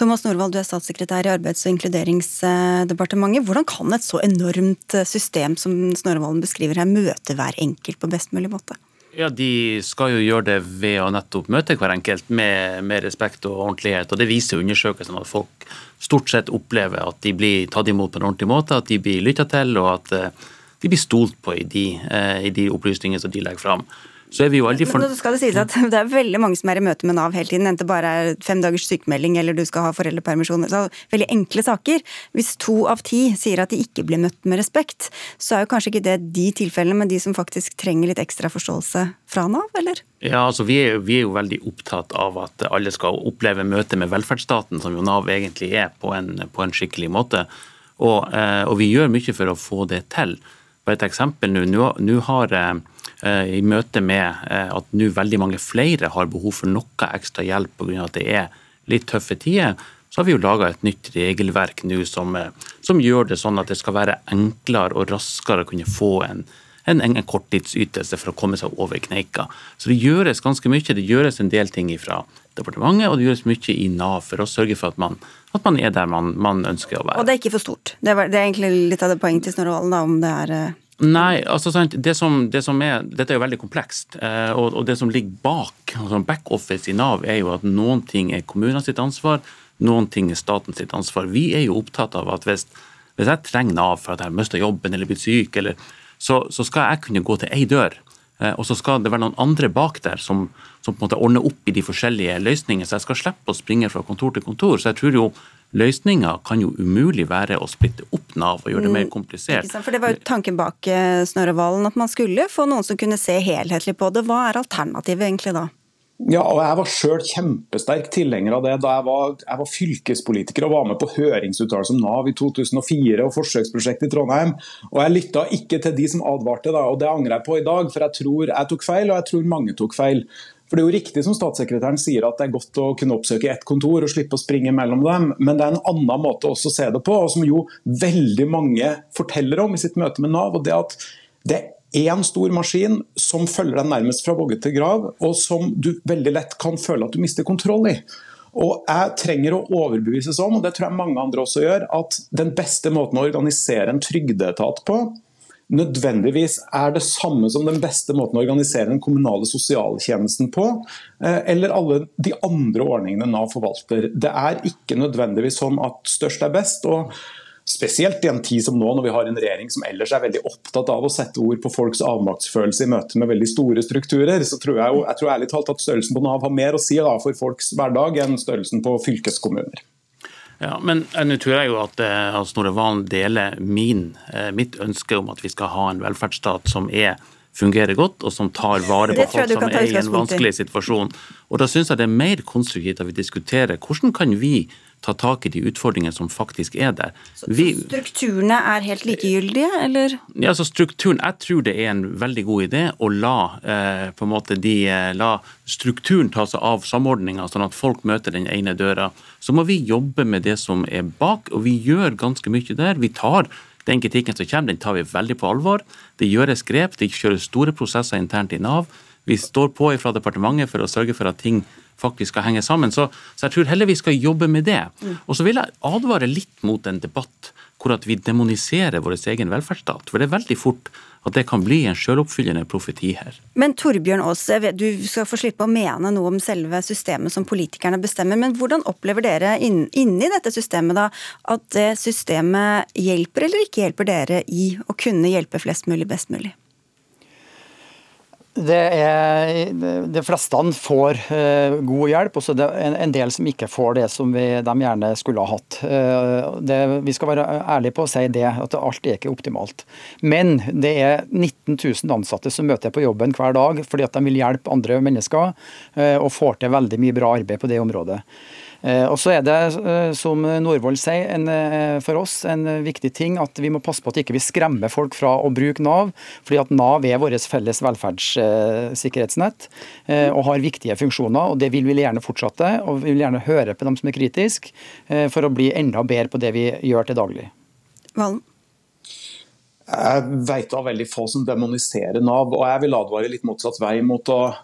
Thomas Norvald, du er statssekretær i Arbeids- og inkluderingsdepartementet. Hvordan kan et så enormt system som Snorre beskriver her, møte hver enkelt på best mulig måte? Ja, De skal jo gjøre det ved å nettopp møte hver enkelt med, med respekt og ordentlighet. og Det viser undersøkelsen at folk stort sett opplever at de blir tatt imot på en ordentlig måte, at de blir lytta til og at eh, de blir stolt på i de, eh, de opplysningene som de legger fram så er vi jo aldri for... Nå skal Det sies at det er veldig mange som er i møte med Nav hele tiden, enten det bare er fem dagers sykemelding eller du skal ha foreldrepermisjon. Så veldig enkle saker. Hvis to av ti sier at de ikke blir møtt med respekt, så er jo kanskje ikke det de tilfellene, men de som faktisk trenger litt ekstra forståelse fra Nav, eller? Ja, altså vi er, vi er jo veldig opptatt av at alle skal oppleve møtet med velferdsstaten, som jo Nav egentlig er, på en, på en skikkelig måte. Og, eh, og, vi gjør mye for å få det til. Bare et eksempel nå. Nå har Eh, i møte med eh, at nå veldig mange flere har behov for noe ekstra hjelp pga. at det er litt tøffe tider, så har vi jo laga et nytt regelverk nå som, eh, som, gjør det sånn at det skal være enklere og raskere å kunne få en, en, en korttidsytelse for å komme seg over kneika. Så det gjøres ganske mye. Det gjøres en del ting fra departementet, og det gjøres mye i Nav for å sørge for at man, at man er der man, man, ønsker å være. Og det er ikke for stort. Det, er, det er egentlig litt av det poenget til Snorre Valen, om det er Nei, altså det som, det som, er, Dette er jo veldig komplekst. Eh, og, og det som ligger bak, altså backoffice i Nav, er jo at noen ting er kommunene sitt ansvar, noen ting er staten sitt ansvar. Vi er jo opptatt av at hvis, hvis jeg trenger Nav for at jeg mista jobben eller blitt syk, eller, så, så, skal jeg kunne gå til ei dør. Eh, og så skal det være noen andre bak der som, som på en måte ordner opp i de forskjellige løsningene, så jeg skal slippe å springe fra kontor til kontor. Så jeg tror jo Løsninga kan jo umulig være å splitte opp Nav og gjøre det mer mm, komplisert. For Det var jo tanken bak eh, Snorre Valen, at man skulle få noen som kunne se helhetlig på det. Hva er alternativet egentlig da? Ja, og Jeg var sjøl kjempesterk tilhenger av det da jeg var, jeg var, fylkespolitiker og var med på høringsuttalelse om Nav i 2004 og forsøksprosjektet i Trondheim. Og Jeg lytta ikke til de som advarte, da, og det angrer jeg på i dag. For jeg tror jeg tok feil, og jeg tror mange tok feil. For Det er jo riktig som statssekretæren sier at det er godt å kunne oppsøke ett kontor og slippe å springe mellom dem, men det er en annen måte også å se det på, og som jo veldig mange forteller om i sitt møte med Nav. og det at det er én stor maskin som følger deg nærmest fra vogge til grav, og som du veldig lett kan føle at du mister kontroll i. Og Jeg trenger å overbevises om, og det tror jeg mange andre også gjør, at den beste måten å organisere en trygdeetat på, nødvendigvis er det samme som den beste måten å organisere den kommunale sosialtjenesten på, eh, eller alle de andre ordningene Nav forvalter. Det er ikke nødvendigvis sånn at størst er best. og Spesielt i en tid som nå, når vi har en regjering som ellers er veldig opptatt av å sette ord på folks avmaktsfølelse i møte med veldig store strukturer, så tror jeg, jo, jeg tror ærlig talt at størrelsen på Nav har mer å si da, for folks hverdag enn størrelsen på fylkeskommuner. Ja, men Nå tror jeg jo at, eh, at Snorre Valen deler min, eh, mitt ønske om at vi skal ha en velferdsstat som er fungerer godt, og som tar vare på folk som er i en vanskelig situasjon. Og Da syns jeg det er mer konstruktivt at vi diskuterer hvordan kan vi ta tak i de utfordringene som faktisk er der. Vi, Strukturene er helt likegyldige, eller? ja, så strukturen, Jeg tror det er en veldig god idé å la, eh, på en måte de, eh, la strukturen ta seg av samordninga, sånn at folk møter den ene døra. Så må vi jobbe med det som er bak, og vi gjør ganske mye der. Vi tar den kritikken som kommer, den tar vi veldig på alvor. Det gjøres grep, det kjøres store prosesser internt i Nav. Vi står på fra departementet for å sørge for at ting faktisk skal henge sammen. Så, så jeg tror heller vi skal jobbe med det. Og så vil jeg advare litt mot en debatt hvor at vi demoniserer vår egen velferdsstat. For det er veldig fort at det kan bli en selvoppfyllende profeti her. Men Torbjørn Aas, du skal få slippe å mene noe om selve systemet som politikerne bestemmer, men hvordan opplever dere inni dette systemet da, at det systemet hjelper eller ikke hjelper dere i å kunne hjelpe flest mulig best mulig? Det er, de fleste får eh, god hjelp, og så er det en, en del som ikke får det som vi, de gjerne skulle ha hatt. Eh, det, vi skal være ærlige på å si det, at alt er ikke optimalt. Men det er 19 000 ansatte som møter på jobben hver dag fordi at de vil hjelpe andre mennesker, eh, og får til veldig mye bra arbeid på det området. Eh, Og så er det, eh, som Norvoll sier, en, eh, for oss en viktig ting at vi må passe på at ikke vi skremmer folk fra å bruke Nav, fordi at Nav er vårt felles velferdssikkerhetsnett eh, og har viktige funksjoner. og Det vil vi gjerne fortsette, og vi vil gjerne høre på dem som er kritiske, eh, for å bli enda bedre på det vi gjør til daglig. Valen? Jeg vet av veldig få som demoniserer Nav, og jeg vil advare litt motsatt vei mot å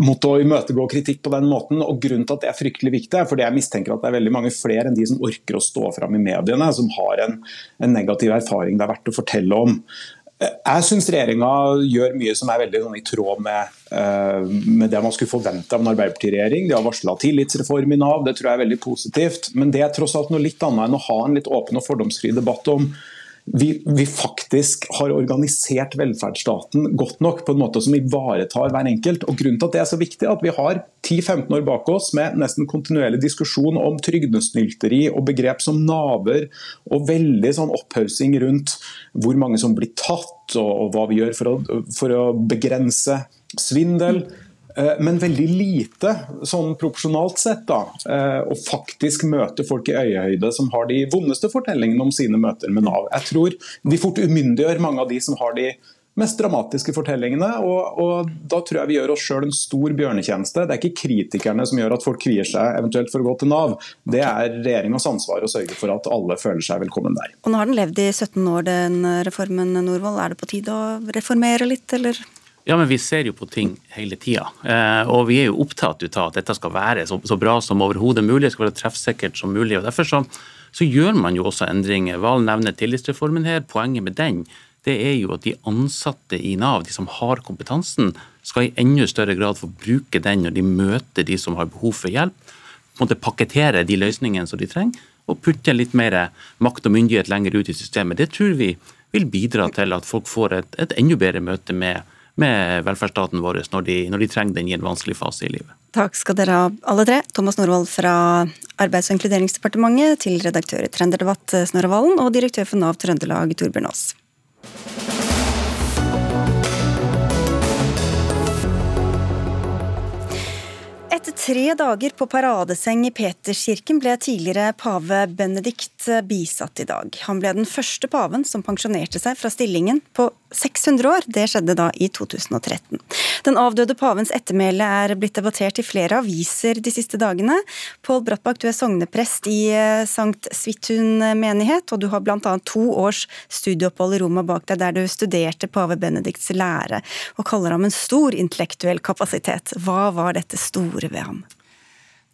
mot å imøtegå kritikk på den måten. og Grunnen til at det er fryktelig viktig, er fordi jeg mistenker at det er veldig mange flere enn de som orker å stå fram i mediene, som har en, en negativ erfaring det er verdt å fortelle om. Jeg syns regjeringa gjør mye som er veldig sånn, i tråd med, uh, med det man skulle forvente av en Arbeiderparti-regjering. De har varsla tillitsreform i Nav, det tror jeg er veldig positivt. Men det er tross alt noe litt annet enn å ha en litt åpen og fordomsfri debatt om vi, vi, faktisk har organisert velferdsstaten godt nok på en måte som ivaretar hver enkelt. Og Grunnen til at det er så viktig, er at vi har 10-15 år bak oss med nesten kontinuerlig diskusjon om trygdesnylteri og begrep som naver, og veldig sånn opphaussing rundt hvor mange som blir tatt, og, og hva vi gjør for å, for å begrense svindel. Eh, Men veldig lite, sånn proporsjonalt sett, da, eh, å faktisk møte folk i øyehøyde som har de vondeste fortellingene om sine møter med Nav. Jeg tror de fort umyndiggjør mange av de som har de mest dramatiske fortellingene. Og, og Da tror jeg vi gjør oss sjøl en stor bjørnetjeneste. Det er ikke kritikerne som gjør at folk kvier seg eventuelt for å gå til Nav. Det er regjeringas ansvar å sørge for at alle føler seg velkommen der. Og nå har den levd i 17 år, den reformen, Norvoll. Er det på tide å reformere litt, eller? Ja, men vi ser jo på ting hele tida. Eh, og vi er jo opptatt av at dette skal være så, bra som overhodet mulig, det skal være treffsikkert som mulig. og Derfor så, så gjør man jo også endringer. Valen nevner tillitsreformen her. Poenget med den det er jo at de ansatte i Nav, de som har kompetansen, skal i enda større grad få bruke den når de møter de som har behov for hjelp. på en måte Pakkettere de løsningene som de trenger, og putte litt mer makt og myndighet lenger ut i systemet. Det tror vi vil bidra til at folk får et, et enda bedre møte med, med velferdsstaten vår når de, når de trenger den i en vanskelig fase i livet. Takk skal dere ha, alle tre. Thomas Norvoll fra Arbeids- og inkluderingsdepartementet til redaktør i Trønderdebatt Snorre Valen og direktør for Nav Trøndelag Torbjørn Aas. Etter tre dager på paradeseng i Peterskirken ble tidligere pave Benedikt bisatt i dag. Han ble den første paven som pensjonerte seg fra stillingen på 600 år. Det skjedde da i 2013. Den avdøde pavens ettermæle er blitt debattert i flere aviser de siste dagene. Pål Brattbakk, du er sogneprest i eh, Sankt Svithun menighet, og du har bl.a. to års studieopphold i Roma bak deg der du studerte pave Benedikts lære, og kaller ham en stor intellektuell kapasitet. Hva var dette store ved ham?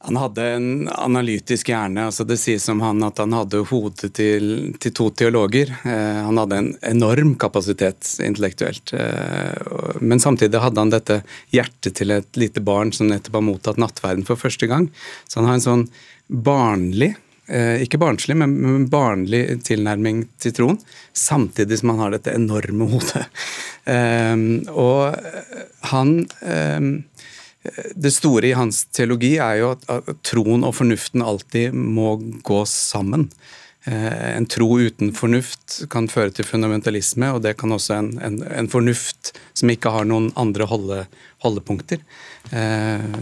Han hadde en analytisk hjerne. altså Det sies om han at han hadde hodet til, til to teologer. Eh, han hadde en enorm kapasitet intellektuelt. Eh, men samtidig hadde han dette hjertet til et lite barn som nettopp har mottatt nattverden for første gang. Så han har en sånn barnlig eh, ikke barnslig, men, barnlig tilnærming til troen, samtidig som han har dette enorme hodet. Eh, og han eh, det store i hans teologi er jo at, troen og fornuften alltid må gå sammen. en tro uten fornuft kan føre til fundamentalisme, og det kan også en, en, en fornuft som ikke har noen andre holde, holdepunkter.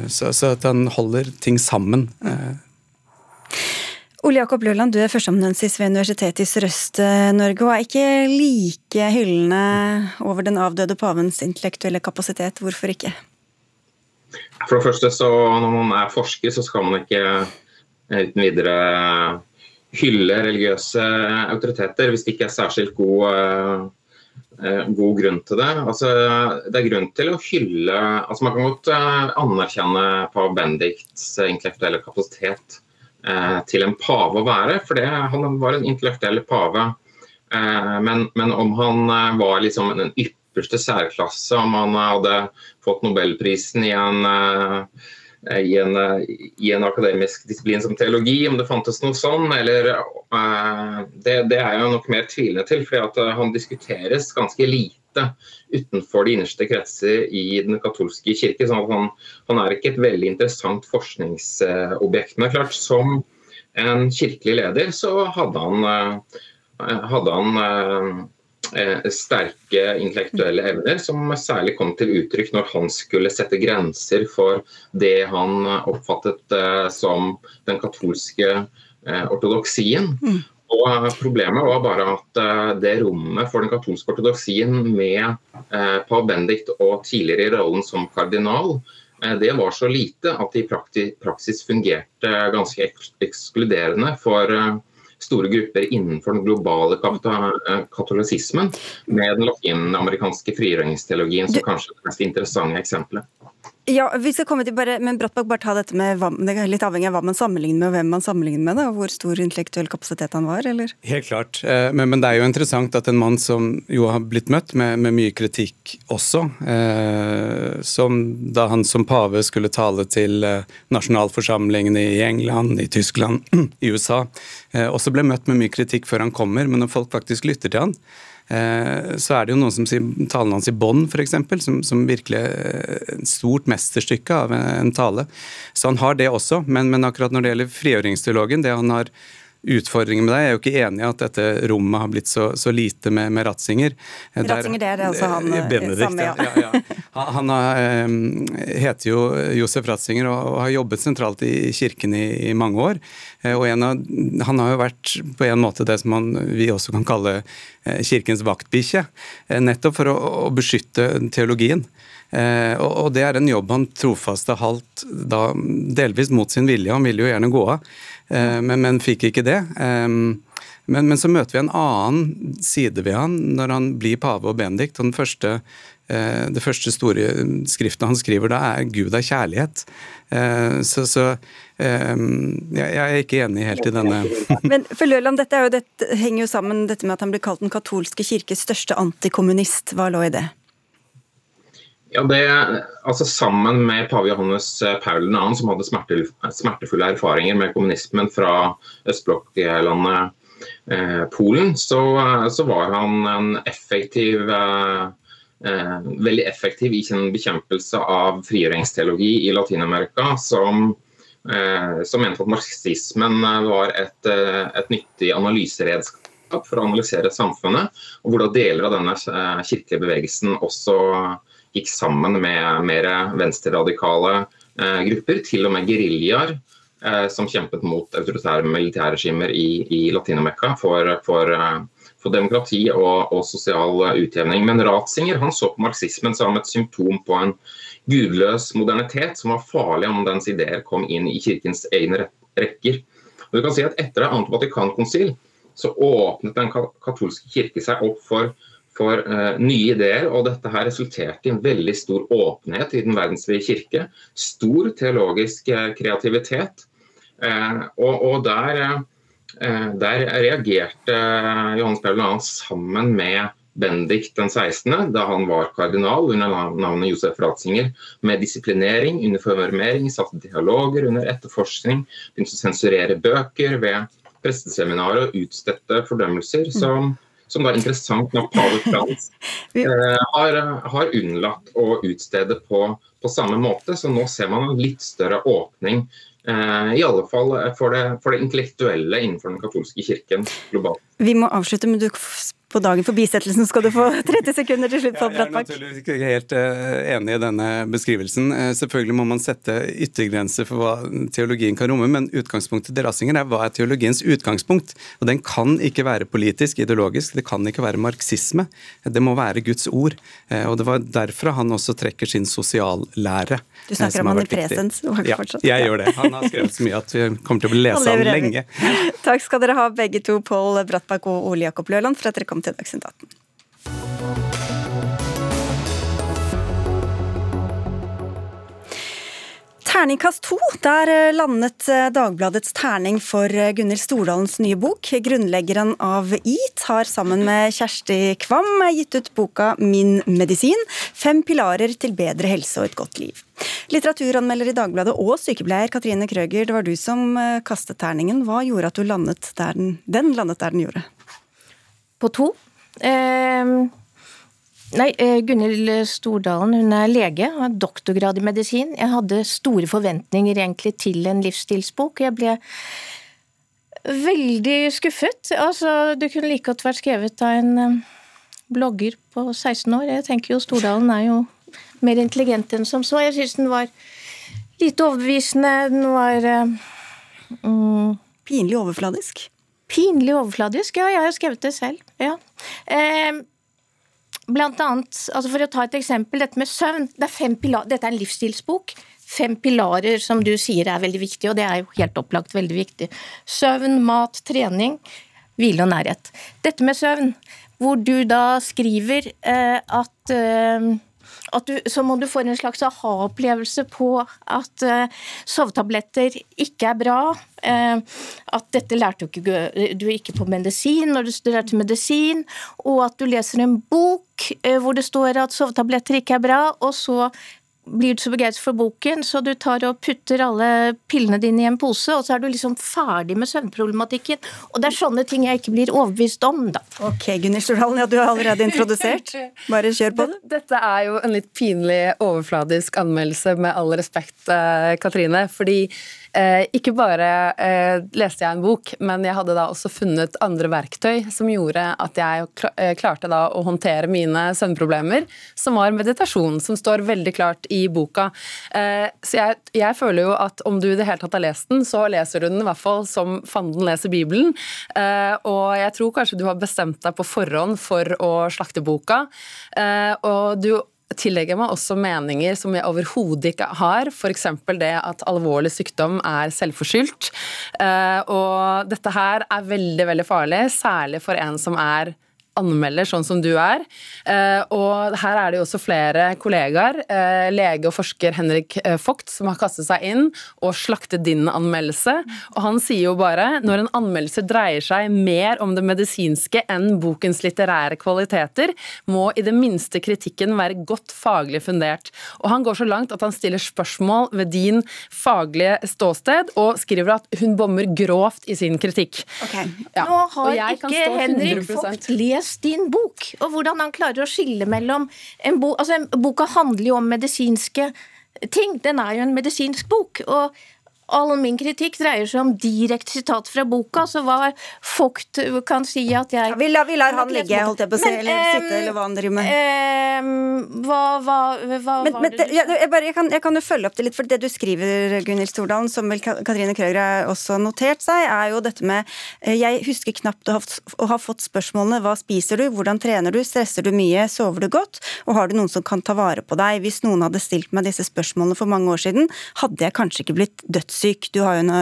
Så, så, at den holder ting sammen. Ole Jakob Løland, du er førsteamanuensis ved Universitetet i Sørøst-Norge, og er ikke like hyllende over den avdøde pavens intellektuelle kapasitet. Hvorfor ikke? For det første, så Når man er forsker, så skal man ikke uten videre hylle religiøse autoriteter hvis det ikke er særskilt god, eh, god grunn til det. Altså, det er grunn til å hylle altså Man kan godt eh, anerkjenne pave Bendikts intellektuelle kapasitet eh, til en pave å være, for det, han var en intellektuell pave. Men, men, om han var liksom en ypperste særklasse, om han hadde fått nobelprisen i en Eh, i en, eh, i en, akademisk disiplin som teologi, om det fantes noe sånn. Eller, uh, det, det, er jeg nok mer tvilende til, for han diskuteres ganske lite utenfor de innerste kretser i den katolske kirke. sånn at han, han er ikke et veldig interessant forskningsobjekt. Men klart, som en kirkelig leder så hadde han, hadde han Eh, sterke intellektuelle evner, som særlig kom til uttrykk når han skulle sette grenser for det han oppfattet eh, som den katolske eh, ortodoksien. Mm. Og Problemet var bare at det rommet for den katolske ortodoksien med pav Bendik og tidligere i rollen som kardinal, det var så lite at det i praksis fungerte ganske ekskluderende for store grupper innenfor den globale eh, katolisismen, med den latinamerikanske frigjøringsteologien som kanskje er det mest interessante eksempelet. Ja, vi skal komme til bare, men Brattbakk, bare ta dette med det er litt avhengig av hva man sammenligner med, og hvem man sammenligner med, da, og hvor stor intellektuell kapasitet han var, eller? Helt klart, eh, men, men, det er jo interessant at en mann som jo har blitt møtt med, med mye kritikk også, eh, som da han som pave skulle tale til nasjonalforsamlingen nasjonalforsamlingene i England, i Tyskland, i USA, eh, også ble møtt med mye kritikk før han kommer, men når folk faktisk lytter til han, Eh, så er det jo noen som sier talen hans i bånn, f.eks., som, som virkelig er et stort mesterstykke av en tale. Så han har det også, men, men akkurat når det gjelder frigjøringsteologen, det han har utfordringen med deg. Jeg er jo ikke enig i at dette rommet har blitt så, så lite med, med Ratzinger. Ratzinger, det er det altså han eh, Benedikt, samme, ja. ja, ja. Han, har, heter jo Josef Ratzinger og, har jobbet sentralt i kirken i, i mange år. Eh, og av, han har jo vært på en måte det som han, vi også kan kalle eh, kirkens vaktbikkje. Nettopp for å, å beskytte teologien. Eh, og det er en jobb han trofast har da delvis mot sin vilje. Han ville jo gjerne gå av, eh, men, men fikk ikke det. Men, men, så møter vi en annen side ved han når han blir pave og Benedikt. og den første eh, det første store skriftet han skriver da, er 'Gud er kjærlighet'. Så, så jeg er ikke enig helt i denne Men for Løland, dette, jo, dette henger jo sammen dette med at han blir kalt den katolske kirkes største antikommunist. Hva lå i det? Ja, det, altså Sammen med pave Johannes eh, Paul 2., som hadde smertefulle erfaringer med kommunismen fra østblokklandet eh, Polen, så, eh, så, var han en effektiv eh, eh, veldig effektiv i sin bekjempelse av frigjøringsteologi i Latin-Amerika, som, som, mente at marxismen var et, et nyttig analyseredskap for å analysere samfunnet, og hvordan deler av denne kirkelige bevegelsen også gikk sammen med mer venstreradikale eh, grupper, til og med geriljaer eh, som kjempet mot autoritære militærregimer i, i Latin-Amerika for, for, eh, for, demokrati og, og, sosial utjevning. Men Ratzinger han så på marxismen som et symptom på en gudløs modernitet som var farlig om dens ideer kom inn i kirkens egne rekker. Og du kan si at Etter annet Vatikankonsil så åpnet den katolske kirke seg opp for for uh, nye ideer. og Dette her resulterte i en veldig stor åpenhet i Den verdensvide kirke. Stor teologisk uh, kreativitet. Uh, og, og der, der, reagerte Johannes Paul 2. sammen med Benedikt den 16., da han var kardinal under navnet Josef Ratzinger, med disiplinering, uniformering, satte dialoger under etterforskning, begynte å sensurere bøker ved presteseminarer og utstedte fordømmelser som som da er interessant nok pave Frans eh, har, har, unnlatt å utstede på, på, samme måte. Så nå ser man en litt større åpning I alle fall for det, for det intellektuelle innenfor den katolske kirken globalt. Vi må avslutte, men du på dagen for bisettelsen skal du få 30 sekunder til slutt. Ja, jeg er naturligvis ikke helt uh, enig i denne beskrivelsen. Uh, selvfølgelig må man sette yttergrenser for hva teologien kan romme, men utgangspunktet til Rassinger er hva er teologiens utgangspunkt? Og Den kan ikke være politisk, ideologisk, det kan ikke være marxisme. Det må være Guds ord. Uh, og Det var derfra han også trekker sin sosiallære. Du snakker om han i presens? Ja, jeg gjør det. Han har skrevet så mye at vi kommer til å lese han lenge. Takk skal dere ha begge to, Pål Brattbakk og Ole Jakob Løland, for at dere kom til Dagsnytt 18. Terningkast to. Der eh, landet eh, Dagbladets terning for eh, Gunhild Stordalens nye bok. Grunnleggeren av EAT har sammen med Kjersti Kvam gitt ut boka Min medisin. Fem pilarer til bedre helse og et godt liv. Litteraturanmelder i Dagbladet og sykepleier Katrine Krøger, det var du som kastet terningen. Hva gjorde at du landet der den, den landet der den gjorde? På to. Eh, nei, eh, Gunhild Stordalen hun er lege, og har doktorgrad i medisin. Jeg hadde store forventninger egentlig til en livsstilsbok. Jeg ble veldig skuffet. Altså, det kunne like godt vært skrevet av en eh, blogger på 16 år. Jeg tenker jo Stordalen er jo mer intelligent enn som så. Jeg syns den var lite overbevisende. Den var mm, Pinlig overfladisk? Pinlig overfladisk? Ja, jeg har skrevet det selv. Ja. Eh, blant annet, altså For å ta et eksempel, dette med søvn. Det er pilar, dette er en livsstilsbok. Fem pilarer som du sier er veldig viktige, og det er jo helt opplagt veldig viktig. Søvn, mat, trening, hvile og nærhet. Dette med søvn, hvor du da skriver eh, at eh, du, så må du få en slags aha-opplevelse på at uh, sovetabletter ikke er bra. Uh, at dette lærte du ikke, du ikke på medisin når du studerte medisin, og at du leser en bok uh, hvor det står at sovetabletter ikke er bra, og så blir du så begeistret for boken, så du tar og putter alle pillene dine i en pose, og så er du liksom ferdig med søvnproblematikken. Og det er sånne ting jeg ikke blir overbevist om, da. Ok, Gunnhild Stordalen, ja, du har allerede introdusert. Bare kjør på det. Dette er jo en litt pinlig overfladisk anmeldelse, med all respekt, eh, Katrine. fordi Eh, ikke bare eh, leste jeg en bok, men jeg hadde da også funnet andre verktøy som gjorde at jeg eh, klarte da å håndtere mine søvnproblemer, som var meditasjon, som står veldig klart i boka. Så jeg, jeg føler jo at om du i det hele tatt har lest den, så leser du den i hvert fall som fanden leser Bibelen. Og jeg tror kanskje du har bestemt deg på forhånd for å slakte boka. Og du tillegger meg også meninger som jeg overhodet ikke har, f.eks. det at alvorlig sykdom er selvforskyldt. Eh, og dette her er veldig, veldig farlig, særlig for en som er anmelder, sånn som du er. Eh, og her er det jo også flere kollegaer, eh, lege og forsker Henrik Vogt, som har kastet seg inn og slaktet din anmeldelse. Og han sier jo bare når en anmeldelse dreier seg mer om det medisinske enn bokens litterære kvaliteter, må i det minste kritikken være godt faglig fundert. Og han går så langt at han stiller spørsmål ved din faglige ståsted, og skriver at hun bommer grovt i sin kritikk. Okay. Ja. Nå har ikke Henrik Vogt lest lest din bok, og hvordan han klarer å skille mellom en bok Altså, boka handler jo om medisinske ting. Den er jo en medisinsk bok. og All min kritikk dreier seg om direkte sitat fra boka, så hva Vogt kan si at jeg ja, Vi lar, vi lar han ligge, holdt jeg på å si, eller um, sitte, eller hva han driver med. Um, hva, hva, hva men, var men, det, jeg, jeg, bare, jeg, kan, jeg, kan, jo følge opp det litt, for det du skriver, Gunhild Stordalen, som vel Katrine Krøger har også notert seg, er jo dette med eh, Jeg husker knapt å ha, å ha fått spørsmålene hva spiser du, hvordan trener du, stresser du mye, sover du godt, og har du noen som kan ta vare på deg? Hvis noen hadde stilt meg disse spørsmålene for mange år siden, hadde jeg kanskje ikke blitt døds dødssyk. Du har jo en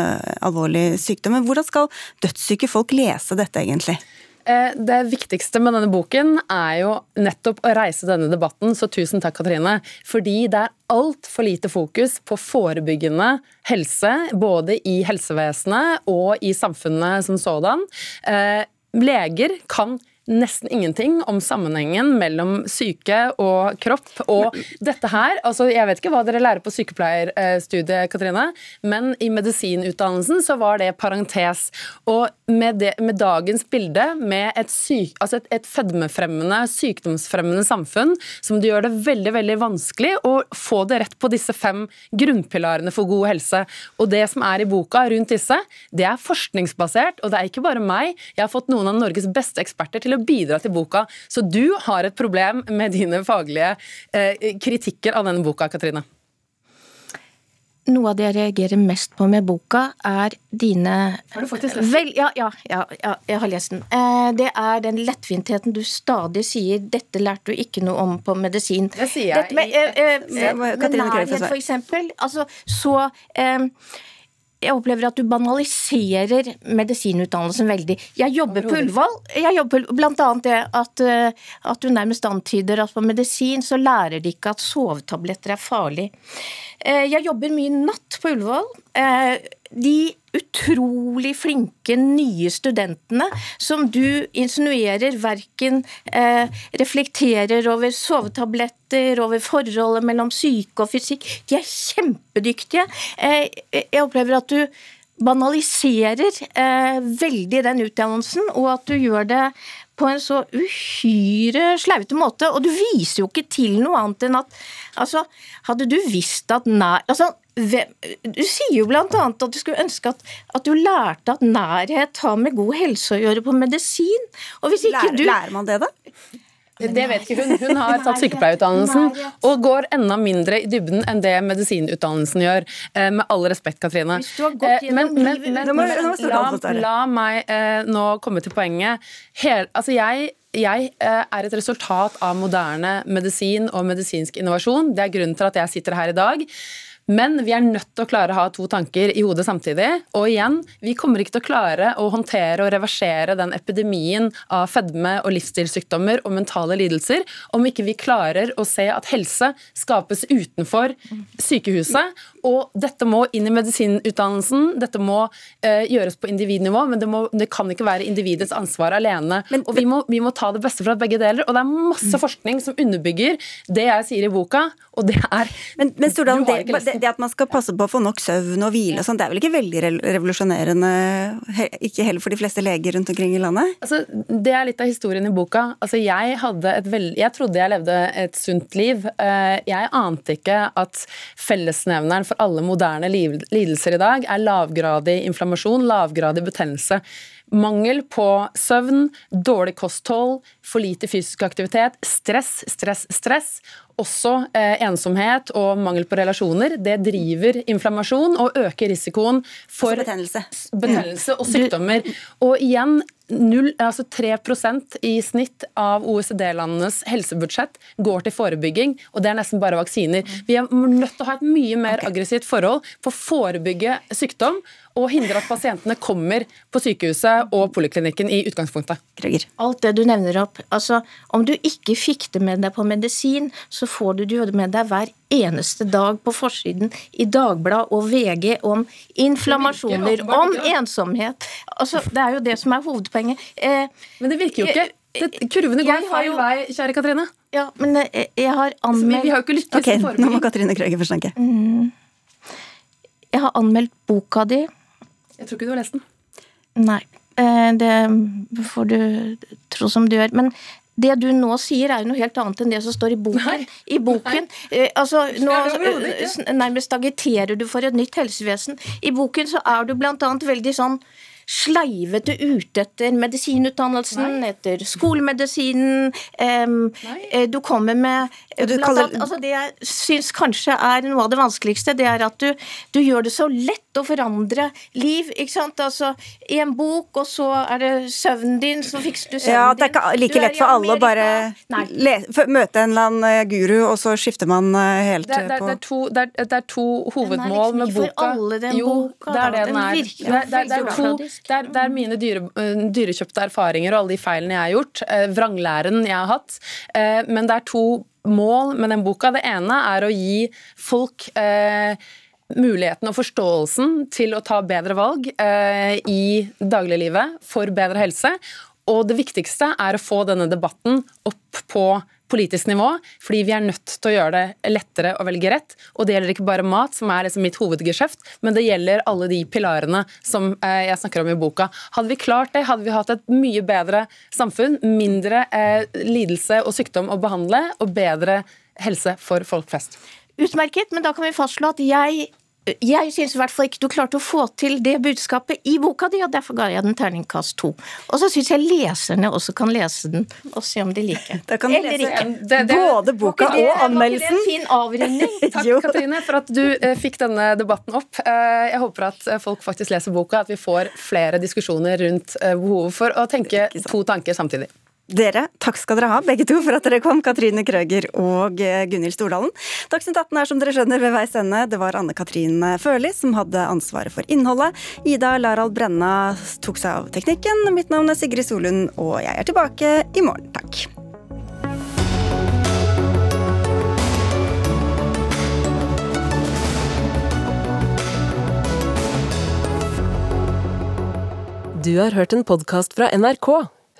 alvorlig sykdom. Men hvordan skal dødssyke folk lese dette, egentlig? Eh, det viktigste med denne boken er jo nettopp å reise denne debatten, så tusen takk, Katrine. Fordi det er altfor lite fokus på forebyggende helse, både i helsevesenet og i samfunnet som sådan. Eh, leger kan nesten ingenting om sammenhengen mellom syke og kropp. Og dette her, altså jeg vet ikke hva dere lærer på sykepleierstudiet, Katrine, men i medisinutdannelsen så var det parentes. Og med, det, med dagens bilde, med et, syk, altså et, et fedmefremmende, sykdomsfremmende samfunn, som det gjør det veldig veldig vanskelig å få det rett på disse fem grunnpilarene for god helse. Og det som er i boka rundt disse, det er forskningsbasert, og det er ikke bare meg. Jeg har fått noen av Norges beste eksperter til å bidra til boka. Så du har et problem med dine faglige eh, kritikker av denne boka, Katrine. Noe av det jeg reagerer mest på med boka, er dine Har du faktisk lest den? Ja, ja, ja, ja, jeg har lest den. Eh, det er den lettvintheten du stadig sier 'dette lærte du ikke noe om på medisin'. Det sier jeg Dette med, eh, eh, med nærhet, for eksempel. Altså, så eh, jeg opplever at du banaliserer medisinutdannelsen veldig. Jeg jobber på Ullevål. bl.a. det at, eh, at du nærmest antyder at på medisin så lærer de ikke at sovetabletter er farlig. Eh, Jeg jobber mye natt på Ullevål. Eh, De utrolig flinke nye studentene som du insinuerer verken eh, reflekterer over sovetabletter, over forholdet mellom syke og fysikk, de er kjempedyktige. Eh, Jeg opplever at du banaliserer eh, veldig den utdannelsen, og at du gjør det på en så uhyre slaute måte. Og du viser jo ikke til noe annet enn at altså, Hadde du visst at nær... Altså, du sier jo bl.a. at du skulle ønske at, at du lærte at nærhet har med god helse å gjøre på medisin. Og hvis ikke Lærer- du lærer man det, da? Det vet ikke hun. Hun har tatt sykepleierutdannelsen og går enda mindre i dybden enn det medisinutdannelsen gjør. Eh, Med all respekt, Katrine. Eh, Men, men, men, la, la meg eh, nå komme til poenget. Hel, altså jeg jeg er et resultat av moderne medisin og medisinsk innovasjon. Det er grunnen til at jeg sitter her i dag. Men vi er nødt til å klare å ha to tanker i hodet samtidig. Og igjen, vi kommer ikke til å klare å håndtere og reversere den epidemien av fedme og livsstilssykdommer og mentale lidelser om ikke vi klarer å se at helse skapes utenfor sykehuset. Og dette må inn i medisinutdannelsen, dette må eh, gjøres på individnivå, men det, må, det kan ikke være individets ansvar alene. og vi må, vi må ta det beste fra begge deler. Og det er masse forskning som underbygger det jeg sier i boka, og det er Men, men Stordalen, det, det, det at man skal passe på å få nok søvn og hvile og sånn, det er vel ikke veldig revolusjonerende, ikke heller for de fleste leger rundt omkring i landet? Altså, det er litt av historien i boka. Altså, jeg, veld... jeg trodde jeg levde et sunt liv. Eh, Jeg ante ikke at fellesnevneren for alle moderne lidelser i dag er lavgradig inflammasjon, lavgradig betennelse. Mangel på søvn, dårlig kosthold, for lite fysisk aktivitet, stress, stress, stress. Også eh, ensomhet og mangel på relasjoner. Det driver inflammasjon og øker risikoen for betennelse. betennelse og sykdommer. Og igjen, 0, altså 3% i snitt av OECD-landenes helsebudsjett går til forebygging, og det er nesten bare vaksiner. Vi er nødt til å ha et mye mer aggressivt forhold på å forebygge sykdom og hindre at pasientene kommer på sykehuset og poliklinikken i utgangspunktet. Alt det du nevner opp. Altså, om du ikke fikk det med deg på medisin, så får du det med deg hver eneste dag på forsiden i Dagbladet og VG om inflammasjoner, om ensomhet. Altså, det er jo det som er hovedpoenget. Eh, Men det virker jo ikke. Det, kurvene går feil vei, kjære Katrine. Ja, men eh, jeg har vi, anmeldt vi har jo ikke lykkes okay, nå må Katrine Krøger få snakke. Mm. Jeg har anmeldt boka di. Jeg tror ikke du har lest den. Nei, eh, det får du tro som du gjør. Men det du nå sier er jo noe helt annet enn det som står i boken. I boken, nei. altså nå Nei, ikke. eh, Nærmest agiterer du for et nytt helsevesen. I boken så er du blant annet veldig sånn sleivete ute etter medisinutdannelsen, etter skolemedisinen. em, eh, du kommer med du blant kaller- annet, altså Det jeg syns kanskje er noe av det vanskeligste, det er at du, du gjør det så lett å forandre liv. ikke sant? Altså, I en bok, og så er det søvnen din, så fikser du søvnen Ja, det er ikke like er lett for alle å bare le, møte en eller annen eh, guru, og så skifter man eh, helt Det er, det, er, på det, er to, det, er, det er to hovedmål liksom med ikke for alle, den jo, boka, det er det den Den er. er, det er, det er, to, overfladisk. det er, det er mine dyre, øh, dyrekjøpte erfaringer og alle de feilene jeg har gjort. eh, vranglæren jeg har hatt. Eh, men det er to mål med den boka. Det ene er å gi folk eh, muligheten og forståelsen til å ta bedre valg eh, i dagliglivet for bedre helse. Og det viktigste er å få denne debatten opp på politisk nivå, fordi vi er nødt til å gjøre det lettere å velge rett. Og det gjelder ikke bare mat, som er liksom mitt hovedgeskjeft, men det gjelder alle de pilarene som eh, jeg snakker om i boka. Hadde vi klart det, hadde vi hatt et mye bedre samfunn, mindre eh, lidelse og sykdom å behandle, og bedre helse for folk flest. Utmerket, men da kan vi fastslå at jeg jeg syns i hvert fall ikke du klarte å få til det budskapet i boka di, og derfor ga jeg den terningkast to. Og så syns jeg leserne også kan lese den og se om de liker Da kan Eller lese ikke. det, det, både boka det- og anmeldelsen. Det en fin avrunding? Takk Jo. Katrine, for at du eh, fikk denne debatten opp. Eh, jeg håper at eh, folk faktisk leser boka, at vi får flere diskusjoner rundt eh, behovet for å tenke to tanker samtidig. Dere, takk skal dere ha, begge to, for at dere kom, Katrine Krøger og eh, Gunhild Stordalen. Dagsnytt 18 er som dere skjønner ved veis ende. Det var Anne Katrin Førli som hadde ansvaret for innholdet. Ida Larald Brenna tok seg av teknikken. Mitt navn er Sigrid Solund, og jeg er tilbake i morgen. Takk. Du har hørt en podkast fra NRK.